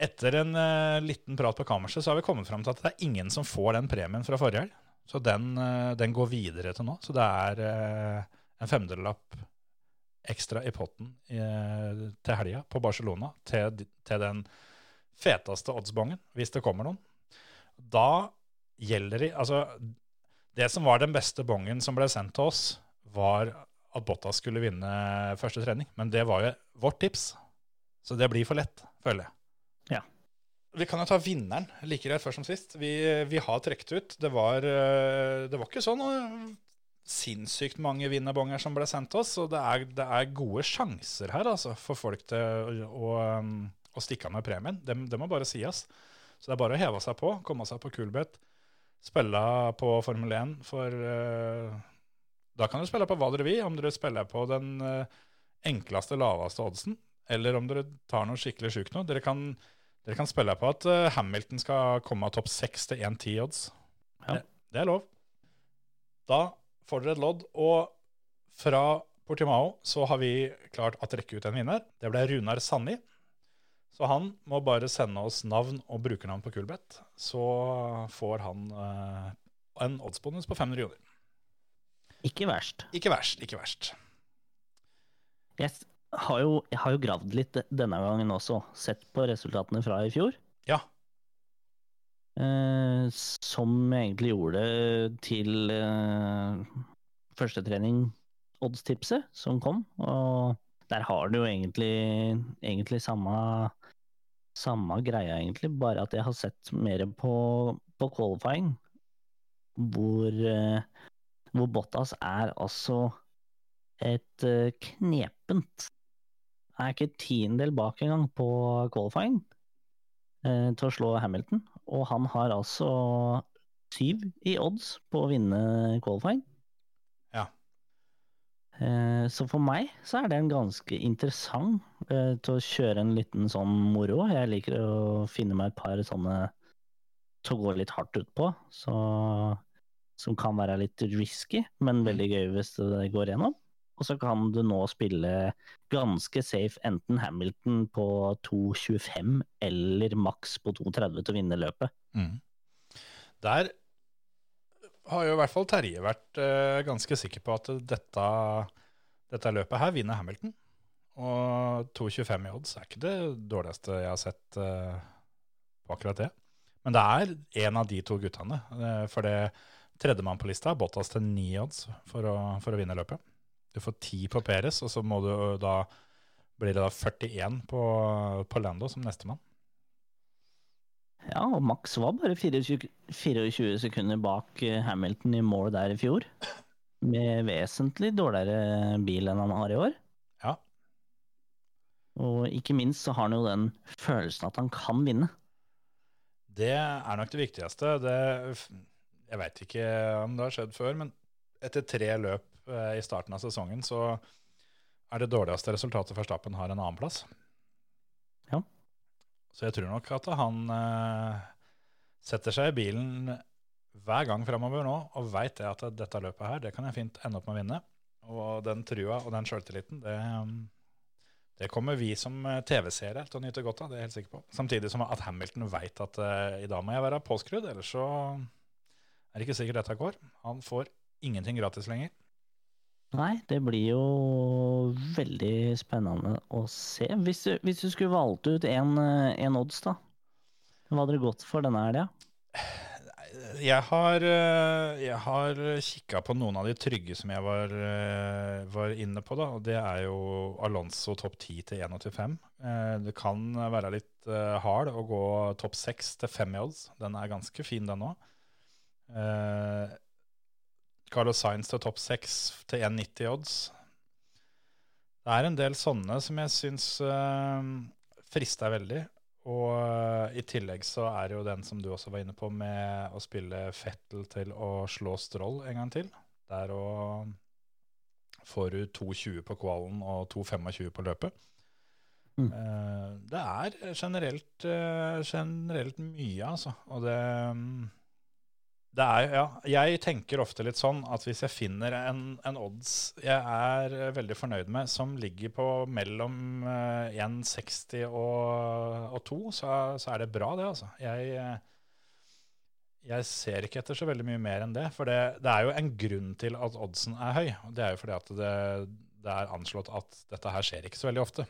etter en uh, liten prat på kammerset så har vi kommet fram til at det er ingen som får den premien fra forrige helg. Så den, uh, den går videre til nå. Så det er uh, en 500-lapp ekstra i potten til helga på Barcelona til, til den feteste oddsbongen, hvis det kommer noen. Da gjelder det Altså, det som var den beste bongen som ble sendt til oss, var at Bottas skulle vinne første trening. Men det var jo vårt tips, så det blir for lett, føler jeg. Vi kan jo ta vinneren like greit først som sist. Vi, vi har trukket ut. Det var, eh, det var ikke sånn eh, sinnssykt mange vinnerbonger som ble sendt oss, og det er, det er gode sjanser her altså, for folk til å, å, um, å stikke av med premien. Det, det må bare sies. Så det er bare å heve seg på, komme seg på kulbet, spille på Formel 1 for uh, Da kan du spille på hva dere vil, om dere spiller på den eh, enkleste, laveste oddsen, eller om dere tar noe skikkelig sjukt noe. Dere kan, dere kan spille på at eh, Hamilton skal komme av topp 6 til 1-10 odds. Ja. Det, det er lov. Da får dere et lodd, og fra Portimao så har vi klart å trekke ut en vinner. Det ble Runar Sanni. Så han må bare sende oss navn og brukernavn på Kulbeth, så får han eh, en oddsbonus på 500 kroner. Ikke verst. Ikke verst, ikke verst. Jeg s- har jo, jeg har jo gravd litt denne gangen også, sett på resultatene fra i fjor. Ja. Eh, som jeg egentlig gjorde til eh, første trening oddstipset som kom. Og der har du jo egentlig, egentlig samme, samme greia, egentlig, bare at jeg har sett mer på, på qualifying. Hvor, eh, hvor Bottas er altså et eh, knepent Er ikke tiendedel bak engang på qualifying. eh, til å slå Hamilton, og han har altså syv i odds på å vinne qualifying. Ja. Eh, så for meg så er det en ganske interessant eh, til å kjøre en liten sånn moro. Jeg liker å finne meg et par sånne til å gå litt hardt ut på, så, som kan være litt risky, men veldig gøy hvis det går gjennom. Og så kan du nå spille ganske safe enten Hamilton på 2,25 eller maks på 2,30 til å vinne løpet. Mm. Der har jo i hvert fall Terje vært uh, ganske sikker på at dette, dette løpet her vinner Hamilton. Og 2,25 i odds er ikke det dårligste jeg har sett uh, på akkurat det. Men det er en av de to guttene. Uh, for det tredjemann på lista er Bottas til 9 odds for å, for å vinne løpet. Du får 10 på Peres, og så må du da blir det da 41 på, på Lando som nestemann. Ja, og Max var bare 24, 24 sekunder bak eh, Hamilton i mål der i fjor. Med vesentlig dårligere bil enn han har i år. Ja. Og ikke minst så har han jo den følelsen at han kan vinne. Det er nok det viktigste. Det, jeg veit ikke om det har skjedd før, men etter tre løp i starten av sesongen, så er det dårligste resultatet Verstappen har en annenplass. Ja. Så jeg tror nok at han eh, setter seg i bilen hver gang framover nå og veit at dette løpet her, det kan jeg fint ende opp med å vinne. Og den trua og den sjøltilliten, det, det kommer vi som eh, TV-seere til å nyte godt av, det er jeg helt sikker på. Samtidig som at Hamilton veit at eh, i dag må jeg være påskrudd, ellers så er det ikke sikkert dette går. Han får ingenting gratis lenger. Nei, det blir jo veldig spennende å se. Hvis du, hvis du skulle valgt ut en, eh, odds, da? Hva hadde du gått for denne helga? Jeg har, eh, jeg har kikka på noen av de trygge som jeg var, eh, var inne på. da, og Det er jo Alonso topp 10 til 1,85. Eh, Det kan være litt hard å gå topp 6 til 5 i odds. Den er ganske fin, den òg. Carlos Sainz til topp 6 til 1,90 odds. Det er en del sånne som jeg syns uh, frister veldig. Og uh, i tillegg så er det jo den som du også var inne på, med å spille Fettel til å slå Stroll en gang til. Der å får du 2,20 på kvalen og 2,25 på løpet. Mm. Uh, det er generelt, generelt mye, altså. Og det mm, det er, ja, jeg tenker ofte litt sånn at hvis jeg finner en, en odds jeg er eh, veldig fornøyd med, som ligger på mellom eh, 1,60 og, og 2, så, så er det bra, det, altså. Jeg, eh, jeg ser ikke etter så veldig mye mer enn det. For det, det er jo en grunn til at oddsen er høy. Det er jo fordi at det, det er anslått at dette her skjer ikke så veldig ofte.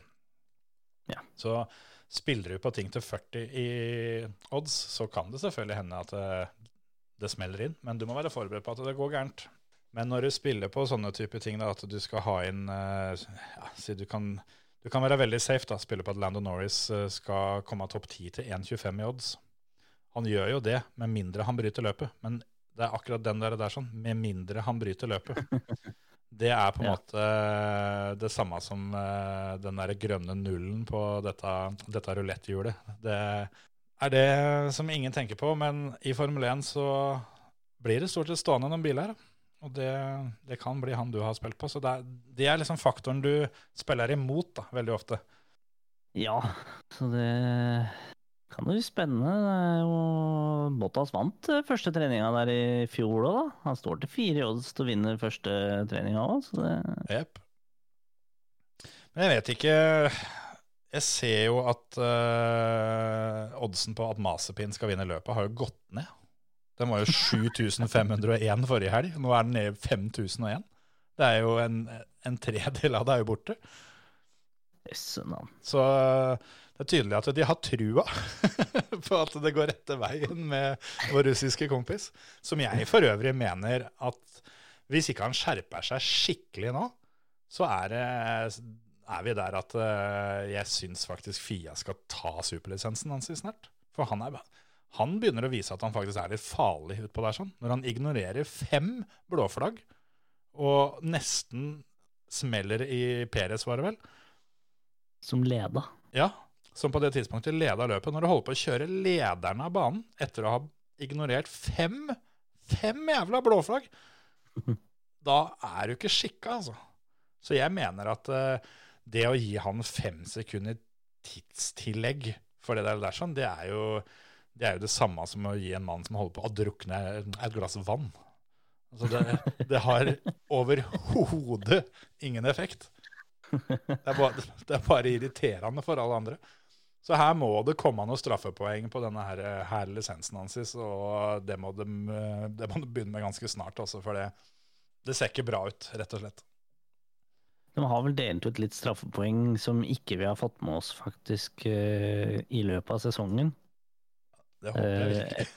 Ja. Så spiller du på ting til 40 i odds, så kan det selvfølgelig hende at det, smeller inn, men du må være forberedt på at det går gærent. Men når du spiller på sånne type ting, da, at du skal ha inn eh, ja, si du, kan, du kan være veldig safe, da, spille på at Lando Norris eh, skal komme av topp 10 til 1,25 i odds. Han gjør jo det, med mindre han bryter løpet. Men det er akkurat den der, der sånn, med mindre han bryter løpet. Det er på en Ja. måte det samme som eh, den der grønne nullen på dette, dette ruletthjulet. Det er det som ingen tenker på, men i Formel 1 så blir det stort sett stående noen biler. Og det, det kan bli han du har spilt på. Så det er, det er liksom faktoren du spiller imot da, veldig ofte. Ja, så det kan jo bli spennende. Det er jo Bottas vant eh, første treninga der i fjor òg, da. Han står til fire i odds til å vinne første treninga òg, så det Jep. Men jeg vet ikke Jeg ser jo at uh, oddsen på at Masepin skal vinne løpet, har jo gått ned. Den var jo 7501 forrige helg. Nå er den nede i 5001. Det er jo en, en tredel av det er jo borte. Så eh, det er tydelig at de har trua på at det går rette veien med vår russiske kompis. Som jeg for øvrig mener at hvis ikke han skjerper seg skikkelig nå, så er, det, er vi der at eh, jeg syns faktisk Fia skal ta superlisensen hans i snart. For han, er, han begynner å vise at han faktisk er litt farlig utpå der, sånn. Når han ignorerer fem blåflagg og nesten smeller i Peres, var det vel? Som leda. Ja, som på det tidspunktet leda løpet, når du holder på å kjøre lederen av banen etter å ha ignorert fem, fem jævla blåflagg, da er du ikke skikka, altså. Så jeg mener at eh, det å gi han fem sekunder tidstillegg for det der, der sånn, det er jo det er jo det samme som å gi en mann som holder på å drukne et glass vann. Altså det, det har overhodet ingen effekt. Det er, bare, det er bare irriterende for alle andre. Så her må det komme noen straffepoeng på denne her, her lisensen hans, og det må, de, det må de begynne med ganske snart, også, for det, det ser ikke bra ut, rett og slett. De har vel delt ut litt straffepoeng som ikke vi har fått med oss faktisk eh, i løpet av sesongen. Det håper jeg Eh, virkelig.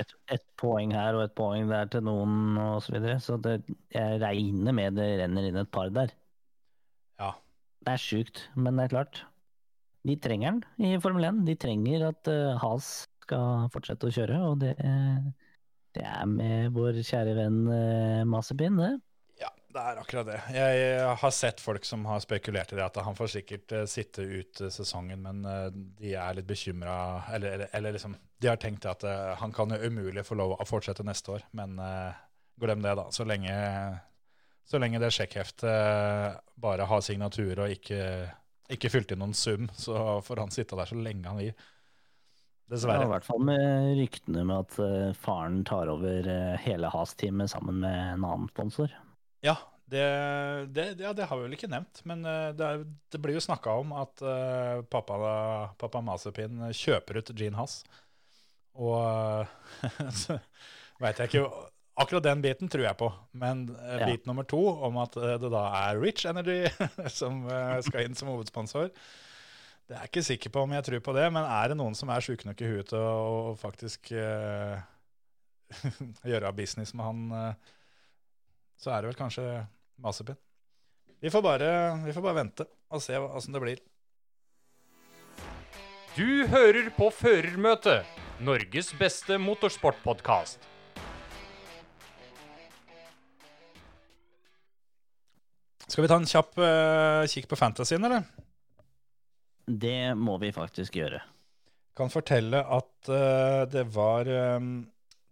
Et, et poeng her og et poeng der til noen og så videre. Så det, jeg regner med det renner inn et par der. Ja. Det er sjukt, men det er klart. De trenger den i Formel 1. De trenger at uh, Has skal fortsette å kjøre, og det, det er med vår kjære venn uh, Mazepin, det. Det er akkurat det. Jeg har sett folk som har spekulert i det, at han får sikkert eh, sitte ut eh, sesongen, men eh, de er litt bekymra eller, eller, eller liksom De har tenkt at eh, han kan jo umulig få lov å fortsette neste år, men eh, glem det, da. Så lenge, så lenge det sjekkheftet eh, bare har signatur og ikke, ikke fylt inn noen sum, så får han sitte der så lenge han vil. Ja, I hvert fall med ryktene med at eh, faren tar over eh, hele Has-teamet sammen med en annen sponsor. Ja, det, det, ja, det har vi vel ikke nevnt, men eh, det, er, det blir jo snakka om at uh, pappa, pappa Mazepin kjøper ut Gene Haas. Og eh, så veit jeg ikke Akkurat den biten tror jeg på, men Ja. bit nummer to, om at det da er Rich Energy som uh, skal inn som hovedsponsor, det er jeg ikke sikker på om jeg tror på det, men er det noen som er sjuke nok i huet til å, faktisk gjøre business med han, så er det vel kanskje Mazepin. Vi får bare, vi får bare vente og se åssen det blir. Du hører på Førermøtet, Norges beste motorsportpodkast. Skal vi ta en kjapp uh, kikk på fantasyen, eller? Det må vi faktisk gjøre. Kan fortelle at uh, det var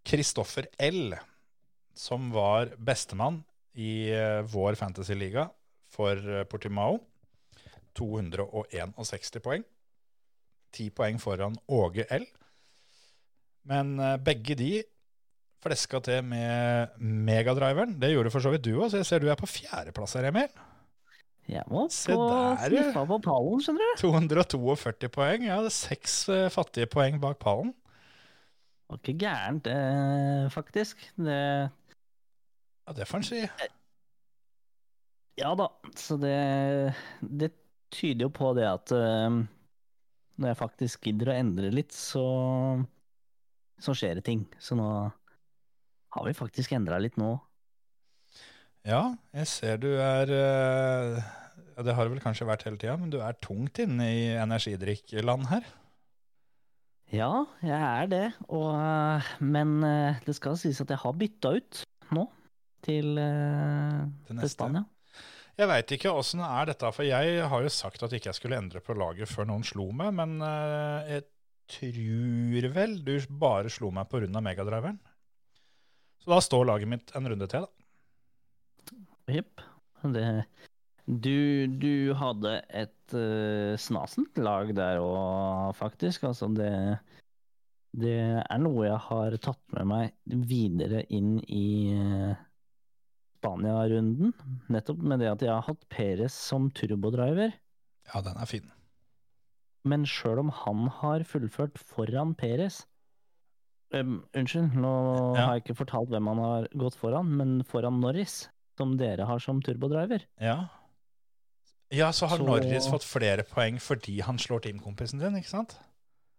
Kristoffer L som var bestemann i eh, vår fantasyliga for eh, Portimao. 261 poeng. 10 poeng foran Åge L. Men eh, begge de fleska til med megadriveren. Det gjorde for så vidt du òg, så jeg ser du er på fjerdeplass her, Emil. Jeg må få der, sniffa på pallen, skjønner du. 242 poeng. Jeg hadde seks fattige poeng bak pallen. Det var ikke gærent, faktisk. Det, Ja, det får en si. ja da, så det, det tyder jo på det at uh, når jeg faktisk gidder å endre litt, så, så skjer det ting. Så nå har vi faktisk endra litt nå. Ja, jeg ser du er uh, ja, Det har det vel kanskje vært hele tida, men du er tungt inne i energidrikkland her. Ja, jeg er det, og, eh, men det skal sies at jeg har bytta ut nå til, eh, Til til. Spania. Jeg veit ikke åssen er dette, for jeg har jo sagt at ikke jeg skulle endre på laget før noen slo meg, men eh, jeg tror vel du bare slo meg på grunn av megadriveren. Så da står laget mitt en runde til, da. Jepp. Du, du hadde et uh, snasent lag der òg, faktisk. Altså, det Det er noe jeg har tatt med meg videre inn i eh, Spania-runden. Nettopp med det at jeg har hatt Perez som turbodriver. Ja, den er fin. Men sjøl om han har fullført foran Perez um, Unnskyld, nå Ja. har jeg ikke fortalt hvem han har gått foran, men foran Norris, som dere har som turbodriver. Ja. Ja, så har Så- Norris fått flere poeng fordi han slår teamkompisen din, ikke sant?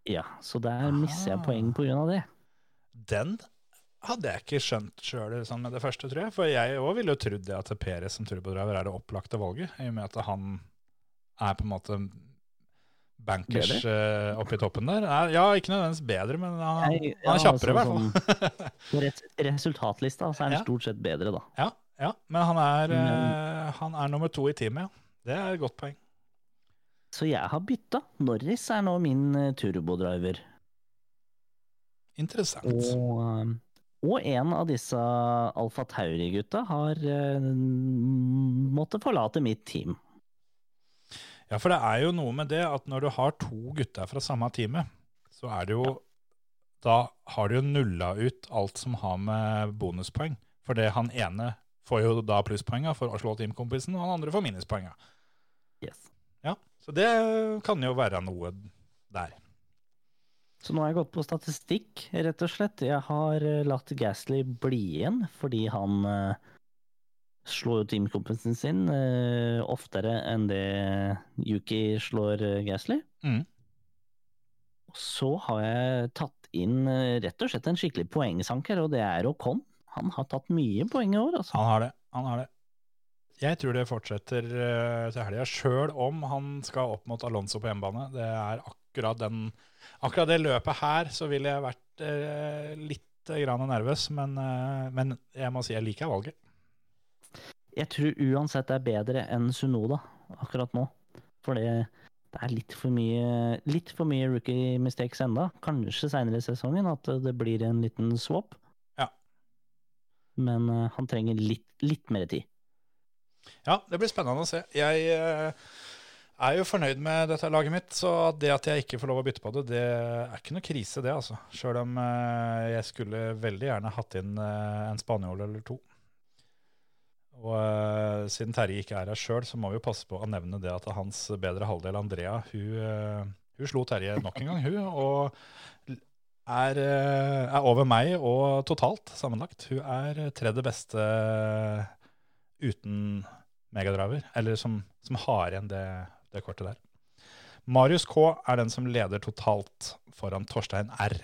Ja, så der mister jeg poeng på grunn av det. Den hadde jeg ikke skjønt sjøl sånn med det første, tror jeg. For jeg òg ville jo trodd det at Perez som turbodriver er det opplagte valget, i og med at han er på en måte bankers uh, oppi i toppen der. Er, ja, ikke nødvendigvis bedre, men han, Jeg- han er ja, kjappere, i hvert fall. altså, På resultatlista så er han Ja. stort sett bedre, da. ja, ja, men han er, eh, han er nummer to i teamet, ja. Det er et godt poeng. Så jeg har bytta. Norris er nå min eh, turbodriver. Interessant. Og, eh, og en av disse Alfa Tauri-gutta har uh, måttet forlate mitt team. Ja, for det er jo noe med det at når du har to gutter fra samme teamet, så er det jo Da har du jo nulla ut alt som har med bonuspoeng. For det han ene får jo da plusspoenga for å slå teamkompisen, og han andre får minuspoenga. Yes. Ja, så det kan jo være noe der. Så nå har jeg gått på statistikk, rett og slett. Jeg har eh, latt Gasly bli igjen fordi han eh, slår jo teamkompisen sin eh, oftere enn det Yuki slår eh, Gasly. Mm. Så har jeg tatt inn eh, rett og slett en skikkelig poengsanker, og det er Ocon. Han har tatt mye poeng i år, altså. Han har det. Han har det. Jeg tror det fortsetter eh, til helga, sjøl om han skal opp mot Alonso på hjemmebane. Det er akkurat, den, akkurat det løpet her, så ville jeg vært eh, litt grann nervøs. Men, eh, men jeg må si jeg liker valget. Jeg tror uansett det er bedre enn Sunoda akkurat nå. For det, det er litt for mye, litt for mye rookie mistakes enda. Kanskje seinere i sesongen at det blir en liten swap. Ja. Men eh, han trenger litt, litt mer tid. Ja, det blir spennende å se. Jeg eh, er jo fornøyd med dette laget mitt, så det at jeg ikke får lov å bytte på det, det er ikke noe krise, det, altså. Sjøl om eh, jeg skulle veldig gjerne hatt inn eh, en spanjol eller to. Og eh, siden Terje ikke er her sjøl, så må vi jo passe på å nevne det at hans bedre halvdel, Andrea, hun, hun slo Terje nok en gang, hun. Og er, er over meg og totalt sammenlagt. Hun er tredje beste uten megadriver, eller som, som har igjen det, det kortet der. Marius K er den som leder totalt foran Torstein R.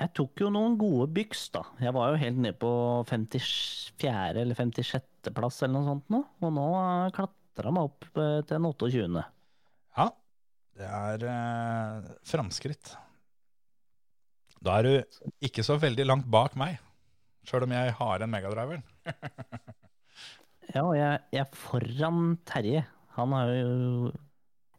Jeg tok jo noen gode byks, da. Jeg var jo helt nede på 54. eller 56. plass eller noe sånt nå. Og nå klatra meg opp eh, til en 28. Ja, det er eh, framskritt. Da er du ikke så veldig langt bak meg, sjøl om jeg har en megadriver. Ja, og jeg, jeg er foran Terje. Han har jo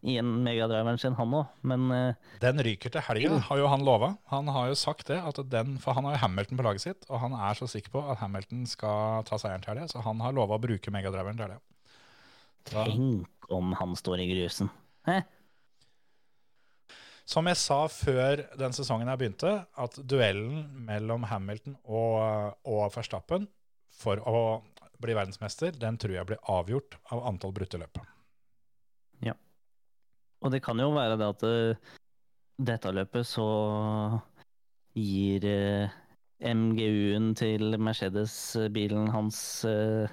igjen megadriveren sin, han òg. Men uh, Den ryker til helga, har jo han lova. Han har jo sagt det, at den, for han har jo Hamilton på laget sitt, og han er så sikker på at Hamilton skal ta seieren til helga, så han har lova å bruke megadriveren til helga. Tenk om han står i grusen. Hæ? Som jeg sa før den sesongen her begynte, at duellen mellom Hamilton og, og Verstappen for å bli verdensmester, den tror jeg blir avgjort av antall brutte løp. Og det kan jo være det at eh, dette løpet så gir eh, MGU-en til Mercedes-bilen hans eh,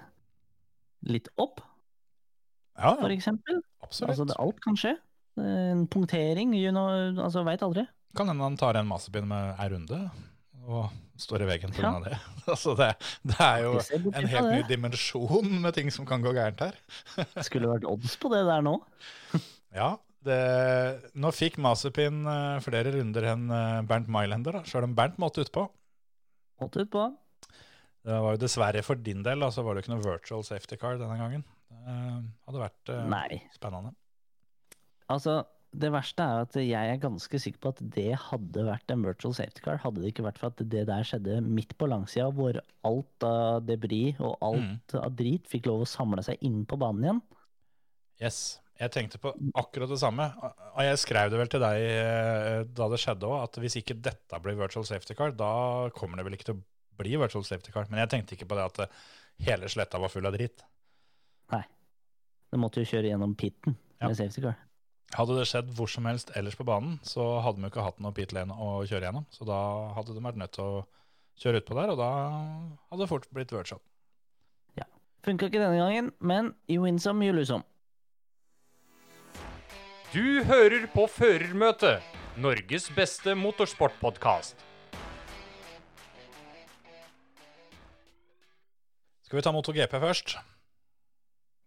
litt opp, Ja, for ja eksempel. absolutt. Altså, det, alt kan skje. Eh, En punktering, you know, altså veit aldri. Kan hende han tar en Mazepin med ei runde og står i veggen pga. Ja. det. Altså det. Det er jo en helt ny dimensjon med ting som kan gå gærent her. Skulle vært odds på det der nå. Ja, det, nå fikk Mazepin eh, flere runder enn eh, Bernt Mailander, da, sjøl om Bernt måtte utpå. Måtte ut på. Det var jo dessverre for din del, da, så var det ikke noe virtual safety car denne gangen. Det hadde vært eh, Nei. spennende. Altså, det verste er at jeg er ganske sikker på at det hadde vært en virtual safety car, hadde det ikke vært for at det der skjedde midt på langsida, hvor alt av debris og alt av drit fikk lov å samle seg inn på banen igjen. Yes. Jeg tenkte på akkurat det samme, og jeg skrev det vel til deg eh, da det skjedde òg, at hvis ikke dette blir virtual safety car, da kommer det vel ikke til å bli virtual safety car. Men jeg tenkte ikke på det at eh, hele sletta var full av dritt. Nei. Det måtte jo kjøre gjennom pitten Ja. med safety car. Hadde det skjedd hvor som helst ellers på banen, så hadde vi jo ikke hatt noe pit lane å kjøre gjennom. Så da hadde de vært nødt til å kjøre utpå der, og da hadde det fort blitt virtual. Funka ikke denne gangen, men you win some, you lose some. Du hører på Førermøtet, Norges beste motorsportpodkast. Skal vi ta MotoGP først?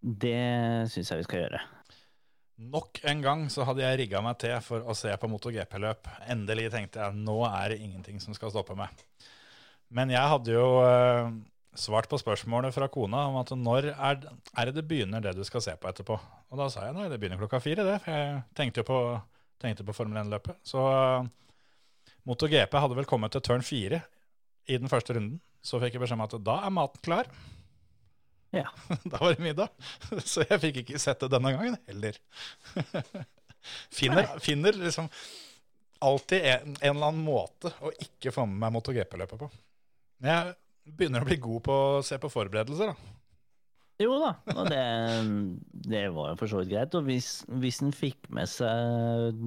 Det syns jeg vi skal gjøre. Nok en gang så hadde jeg rigga meg til for å se på MotoGP-løp. Endelig tenkte jeg nå er det ingenting som skal stoppe meg. Men jeg hadde jo eh, svart på spørsmålet fra kona om at når er, er det det begynner det du skal se på etterpå. Og da sa jeg nei, det begynner klokka fire, det. For jeg tenkte jo på, tenkte på Formel 1-løpet. Så uh, MotoGP hadde vel kommet til turn fire i den første runden. Så fikk jeg beskjed om at da er maten klar. Ja. da var det middag. Så jeg fikk ikke sett det denne gangen heller. finner, finner liksom alltid en, en eller annen måte å ikke få med meg MotoGP-løpet på. Jeg begynner å bli god på å se på forberedelser, da. Jo da, og det, det var jo for så vidt greit. Og hvis, hvis en fikk med seg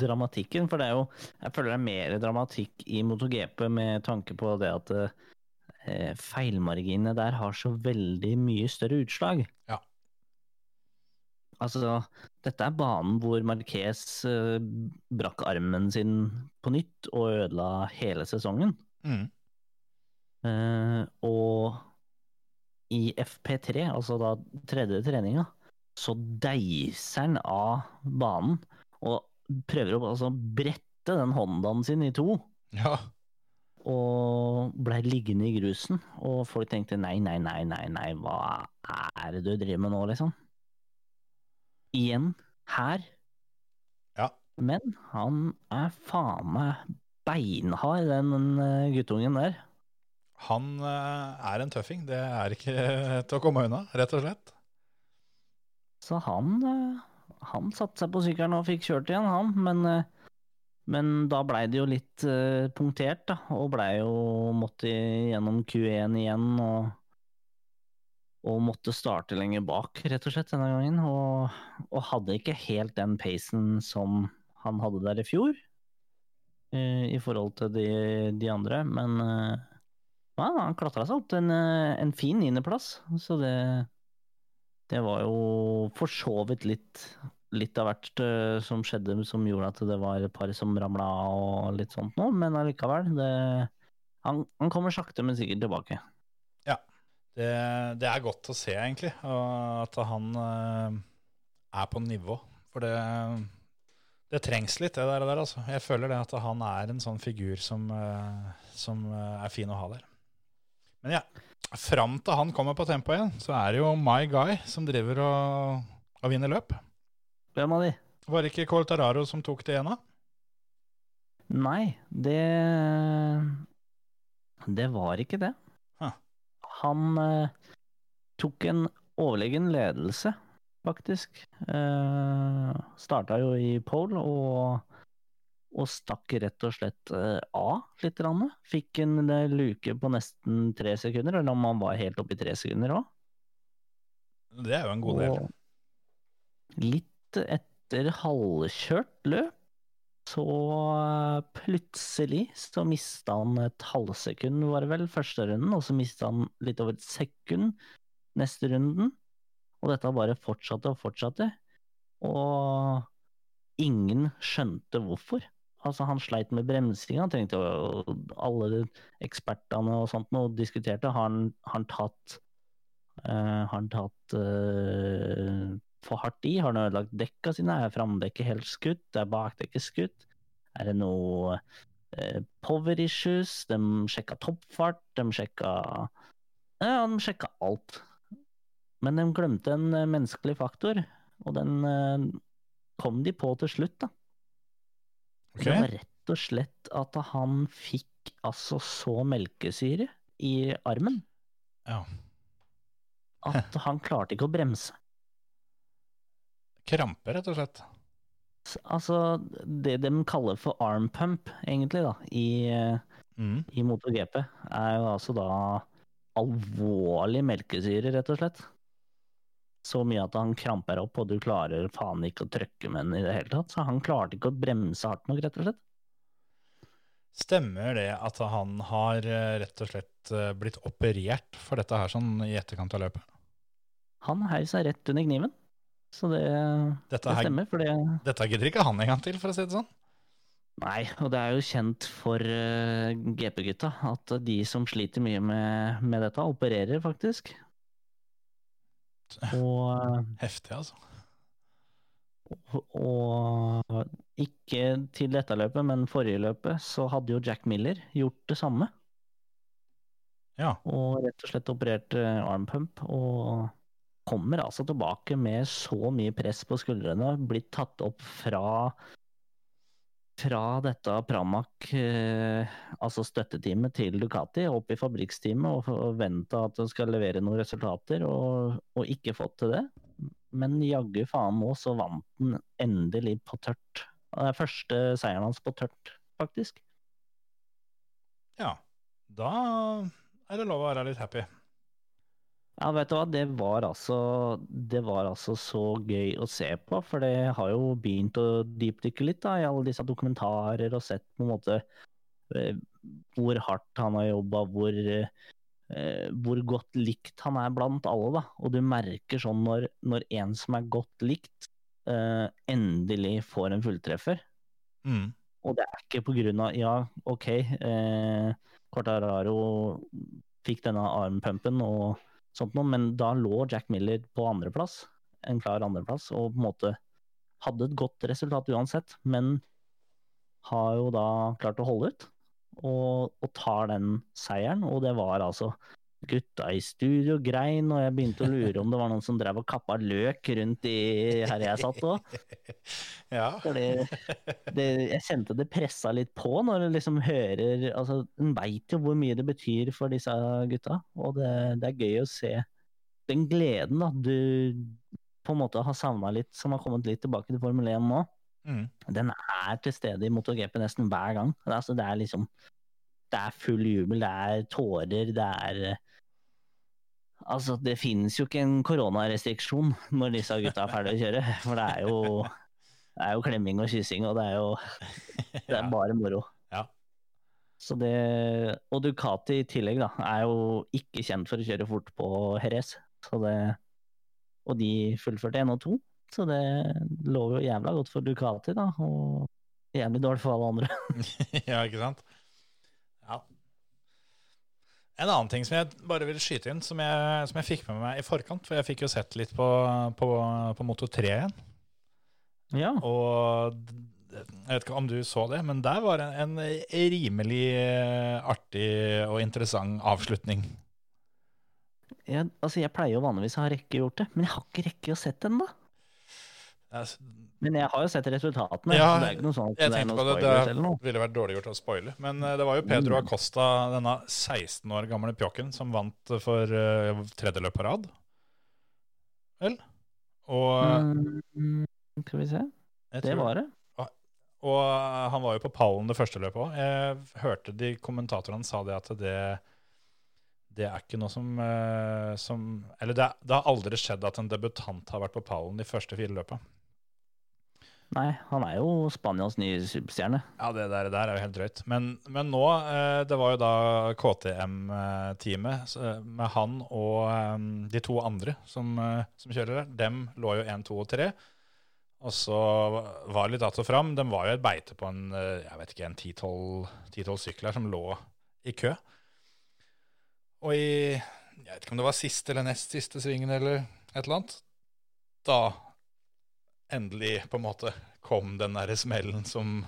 dramatikken For det er jo Jeg føler det er mer dramatikk i MotoGP med tanke på det at eh, feilmarginene der har så veldig mye større utslag. Ja. Altså, dette er banen hvor Marquez eh, brakk armen sin på nytt og ødela hele sesongen. Mm. Eh, og i FP3, altså da tredje treninga, så deiser han av banen og prøver å altså brette den Hondaen sin i to. Ja. Og blei liggende i grusen, og folk tenkte nei, nei, nei, nei, nei, hva er det du driver med nå, liksom? Igjen, her. Ja. Men han er faen meg beinhard, den eh, guttungen der. Han eh, er en tøffing. Det er ikke til å komme unna, rett og slett. Så han, eh, han satte seg på sykkelen og fikk kjørt igjen, han. Men, eh, men da blei det jo litt punktert, da. Og blei jo måtte gjennom Q1 igjen og, og måtte starte lenger bak, rett og slett, denne gangen. Og, og hadde ikke helt den pacen som han hadde der i fjor, i forhold til de, de andre. Men eh, ja, han klatra seg opp til en, eh, en fin niendeplass, så det det var jo for så vidt litt, litt av hvert eh, som skjedde som gjorde at det var et par som ramla og litt sånt nå, men allikevel. Det, han, han kommer sakte, men sikkert tilbake. Det, det er godt å se, egentlig, at han eh, er på nivå. For det, det trengs litt, det der, altså. Jeg føler det at han er en sånn figur som, som er fin å ha der. Men ja, fram til han kommer på tempo igjen, så er det jo My Guy som driver og, og vinner løp. Hvem av de? Var det ikke Coltararo som tok det igjen, da? Nei, det Det var ikke det. Huh. Han eh, tok en overlegen ledelse, faktisk. Eh, Starta jo i pole og, og stakk rett og slett eh, av litt. Fikk en eh, luke på nesten tre sekunder, eller om han var helt oppe i tre sekunder òg. Det er jo en god del. Og litt etter halvkjørt løp, så eh, plutselig så mista han et halvsekund, var det vel, første runden, og så mista han litt over et sekund neste runden. Og dette bare fortsatte og fortsatte. Og ingen skjønte hvorfor. Altså, han sleit med bremsing, han trengte jo Alle ekspertene og sånt noe diskuterte. Har han, han tatt uh, Har han tatt uh, for hardt i? Har han ødelagt dekka sine? Er framdekket helt skutt? Er bakdekket skutt? Er det noe uh, power issues? De sjekka toppfart, de sjekka Ja, de sjekka alt. Men de glemte en menneskelig faktor, og den kom de på til slutt, da. Ok. Det var rett og slett at han fikk altså så melkesyre i armen Ja. at han klarte ikke å bremse. Krampe, rett og slett. Altså, det de kaller for arm pump, egentlig, da, i, Mm. i MotoGP, er jo altså da alvorlig melkesyre, rett og slett. Så mye at han kramper opp, og du klarer faen ikke å trykke med den i det hele tatt. Så han klarte ikke å bremse hardt nok, rett og slett. Stemmer det at han har eh, rett og slett eh, blitt operert for dette her sånn i etterkant av løpet? Han heiv seg rett under kniven. Så det, Dette, det stemmer, for det dette gidder ikke han en gang til, for å si det sånn. Nei, og det er jo kjent for uh, GP-gutta at de som sliter mye med, med dette, opererer faktisk. Og, Heftig, altså. og ikke til dette løpet, men forrige løpet, så hadde jo Jack Miller gjort det samme. Ja. og rett og slett operert armpump. Og kommer altså tilbake med så mye press på skuldrene, blitt tatt opp fra fra dette Pramac, eh, altså støtteteamet til Ducati, opp i fabrikksteamet og forventa at den skal levere noen resultater, og, og ikke fått til det. Men jaggu faen nå så vant den endelig på tørt. Det er første seieren hans på tørt, faktisk. ja. Da er det lov å være litt happy. Ja, vet du hva, det var altså Det var altså så gøy å se på, for det har jo begynt å dypdykke litt da, i alle disse dokumentarer og sett på en måte eh, hvor hardt han har jobba, hvor, eh, hvor godt likt han er blant alle, da. Og du merker sånn når, når en som er godt likt, eh, endelig får en fulltreffer. Mm. Og det er ikke på grunn av Ja, OK, eh, Quartararo fikk denne armpumpen og sånt noe, men da lå Jack Miller på andreplass, en klar andreplass, og på en måte hadde et godt resultat uansett, men har jo da klart å holde ut, og, og tar den seieren, og det var altså gutta i studio grein, og jeg begynte å lure om det var noen som drev og kappa løk rundt i her jeg satt òg. Ja. Fordi det, jeg kjente det pressa litt på når du liksom hører altså En veit jo hvor mye det betyr for disse gutta, og det, det er gøy å se den gleden da du på en måte har savna litt, som har kommet litt tilbake til Formel 1 nå. Mm. Den er til stede i MotoGP nesten hver gang. Altså, det er liksom Det er full jubel, det er tårer, det er Altså, det finnes jo ikke en koronarestriksjon når disse gutta er ferdige å kjøre, for det er jo det er jo klemming og kyssing, og det er jo det er bare moro. Ja. Så det, og Ducati i tillegg da, er jo ikke kjent for å kjøre fort på Jerez. Og de fullførte 1 og 2, så det lover jo jævla godt for Ducati, da. Og jævlig dårlig for alle andre. ja, ikke sant? Ja. En annen ting som jeg bare vil skyte inn, som jeg, som jeg fikk med meg i forkant, for jeg fikk jo sett litt på, på, på Moto 3 igjen. Ja. Og jeg vet ikke om du så det, men der var en, en rimelig artig og interessant avslutning. Jeg, altså, jeg pleier jo vanligvis å ha rekke gjort det, men jeg har ikke rekke å sett den, da. Jeg, Men jeg har jo sett resultatene. Ja, det er ikke noe sånn at jeg det er noen på det, spoilers det noe. ville vært dårlig gjort å spoile. Men eh, det var jo Pedro Mm. Acosta, denne 16 år gamle pjokken, som vant for uh, tredje løp på rad. Vel? Og Mm, skal vi se. Det var det. Og eh, han var jo på pallen det første løpet òg. Jeg hørte de kommentatorene sa det at det, det er ikke noe som, som Eller det, det har aldri skjedd at en debutant har vært på pallen de første fire løpa. Nei, han er jo Spanias nye superstjerne. Ja, det der, der er jo helt drøyt. Men, men nå, eh, det var jo da KTM-teamet eh, med han og eh, de to andre som, som kjører der. Dem lå jo 1, 2 og 3. Og så var det litt att og fram. De var jo et beite på en jeg vet ikke, en 10-12 sykler som lå i kø. Og i jeg vet ikke om det var siste eller nest siste svingen eller et eller annet, da endelig på en måte kom den der smellen som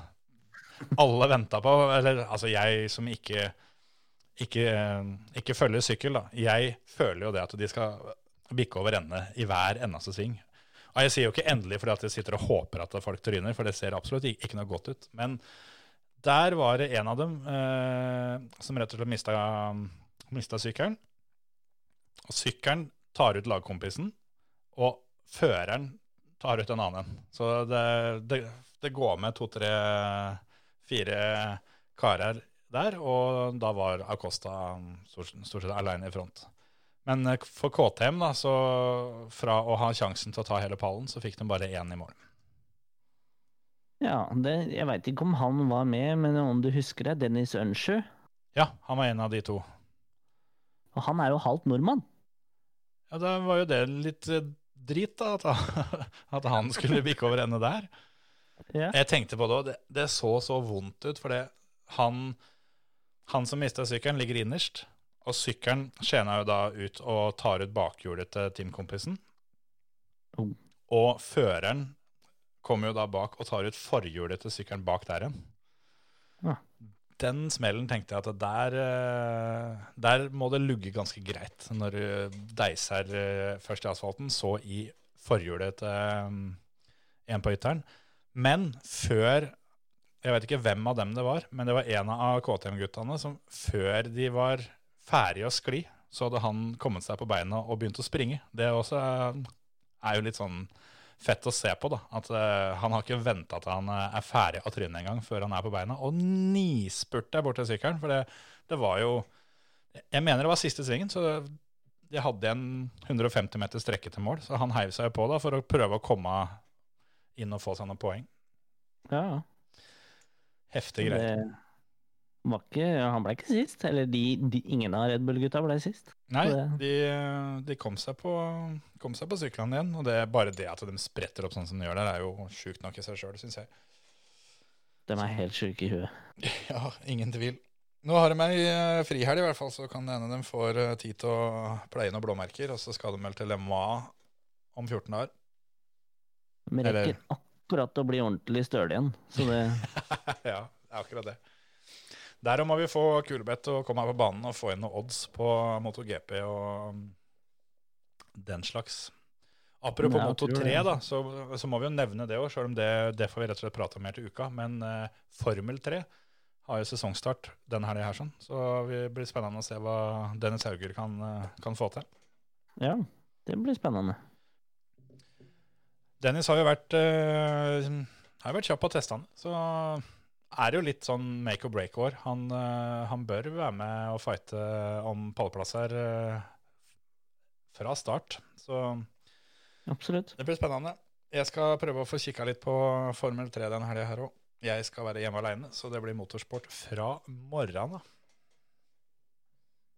alle venta på. Eller altså jeg som ikke, ikke, ikke følger sykkel, da. Jeg føler jo det at de skal bikke over ende i hver eneste sving. Og jeg sier jo ikke endelig fordi at jeg sitter og håper at folk tryner, for det ser absolutt ikke noe godt ut. Men der var det en av dem eh, som rett og slett mista, mista sykkelen. Og sykkelen tar ut lagkompisen, og føreren tar ut en annen en. Så det, det, det går med to, tre, fire karer der, og da var Acosta stort, stort sett aleine i front. Men eh, for KTM, da, så fra å ha sjansen til å ta hele pallen, så fikk de bare én i mål. Ja, det, jeg veit ikke om han var med, men om du husker det, Dennis Ønsjø. Ja, han var en av de to. Og han er jo halvt nordmann. Ja, det var jo det litt drit, da, at, han- at han skulle bikke over ende der. Ja. Jeg tenkte på det, òg. det, det så så vondt ut, for det, han, han som mista sykkelen, ligger innerst. Og sykkelen skjena jo da ut og tar ut bakhjulet til teamkompisen. Oh. Og føreren kommer jo da bak og tar ut forhjulet til sykkelen bak der igjen. Ja. Den smellen tenkte jeg at der, eh, der må det lugge ganske greit når du deiser eh, først i asfalten, så i forhjulet til eh, en på ytteren. Men før Jeg vet ikke hvem av dem det var, men det var en av KTM-guttene som før de var ferdige å skli, så hadde han kommet seg på beina og begynt å springe. Det også er, jo litt sånn fett å se på. da, At uh, han har ikke venta til han uh, er ferdig av trynet engang før han er på beina. Og nispurte bort til sykkelen, for det, det var jo Jeg mener det var siste svingen, så de hadde en 150 meter strekke til mål. Så han heiv seg på da for å prøve å komme inn og få seg noen poeng. Ja. Heftige greier. Det ikke, han ble ikke sist. Eller de, de, ingen av Red Bull-gutta ble sist. Nei, de, de kom, seg på, kom seg på syklene igjen. Og det er bare det at de spretter opp sånn som de gjør der, er jo sjukt nok i seg sjøl, syns jeg. De er helt sjuke i huet. Ja, ingen tvil. Nå har de ei eh, frihelg, i hvert fall, så kan det hende de får eh, tid til å pleie noen blåmerker. Og så skal de vel til LMA om 14 dager. De Eller- rekker akkurat å bli ordentlig støle igjen. Så det ja, det er akkurat det. Derom må vi få Kulebeth til å komme her på banen og få inn noen odds på MotoGP og um, den slags. Apropos Ja, Moto3, da, så, så må vi jo nevne det òg, sjøl om det, det får vi rett og slett prate om mer til uka. Men eh, Formel 3 har jo sesongstart denne helga her, sånn. så det blir spennende å se hva Dennis Hauger kan, eh, kan få til. Ja, det blir spennende. Dennis har jo vært, eh, har vært kjapp på testene, så er det jo litt sånn make or break-år. Han, eh, han bør være med og fighte om pallplasser eh, fra start. Så Absolutt. det blir spennende. Jeg skal prøve å få kikka litt på Formel 3 denne helga her òg. Jeg skal være hjemme aleine, så det blir motorsport fra morgenen. av.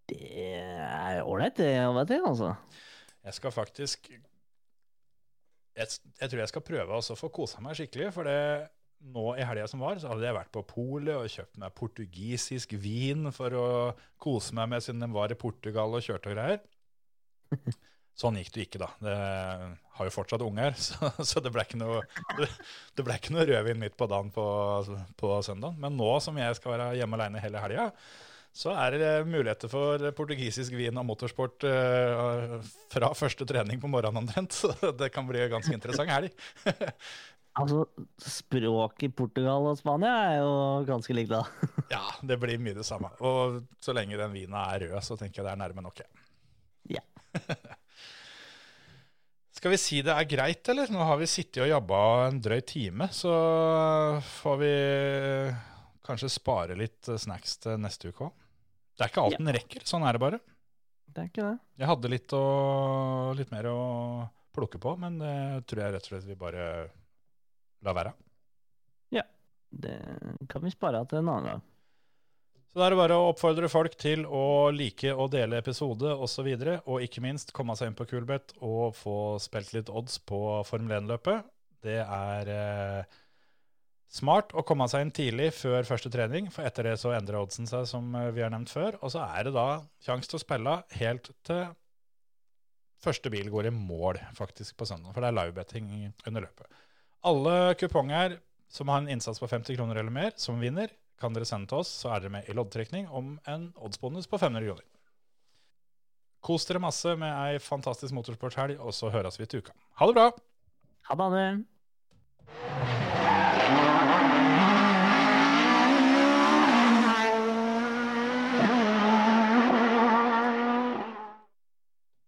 Det er ålreit, det, og til, altså. Jeg skal faktisk Jeg, jeg tror jeg skal prøve også å få kosa meg skikkelig. For det, nå i helga som var, så hadde jeg vært på polet og kjøpt meg portugisisk vin for å kose meg med siden de var i Portugal og kjørte og greier. Sånn gikk det ikke, da. Det har jo fortsatt unger, så, så det ble ikke noe, det, ble ikke noe rødvin midt på dagen på, på søndag. Men nå som jeg skal være hjemme aleine hele helga, så er det muligheter for portugisisk vin og motorsport uh, fra første trening på morgenen omtrent. Så det kan bli ganske interessant helg. Altså, språk i Portugal og Spania er jo ganske likt, da. Ja, det blir mye det samme. Og så lenge den vinen er rød, så tenker jeg det er nærme nok. Ja. Skal vi si det er greit, eller? Nå har vi sittet og jabba en drøy time, så får vi kanskje spare litt snacks til neste uke òg. Det er ikke alt Ja. den rekker. Sånn er det bare. Det er ikke det. Jeg hadde litt, å, litt mer å plukke på, men det tror jeg rett og slett vi bare lar være. Ja. Det kan vi spare til en annen gang. Så da er det bare å oppfordre folk til å like og dele episode osv., og, så videre, og ikke minst komme seg inn på Kulbeth og få spilt litt odds på Formel 1-løpet. Det er eh, smart å komme seg inn tidlig før første trening, for etter det så endrer oddsen seg, som eh, vi har nevnt før. Og så er det da sjanse til å spille helt til første bil går i mål, faktisk, på søndag. For det er livebetting under løpet. Alle kuponger som har en innsats på 50 kroner eller mer, som vinner, kan dere sende til oss, så er dere med i loddtrekning om en oddsbonus på 500 kroner. Kos dere masse med ei fantastisk motorsporthelg, og så høres vi til uka. Ha det bra! Ha det.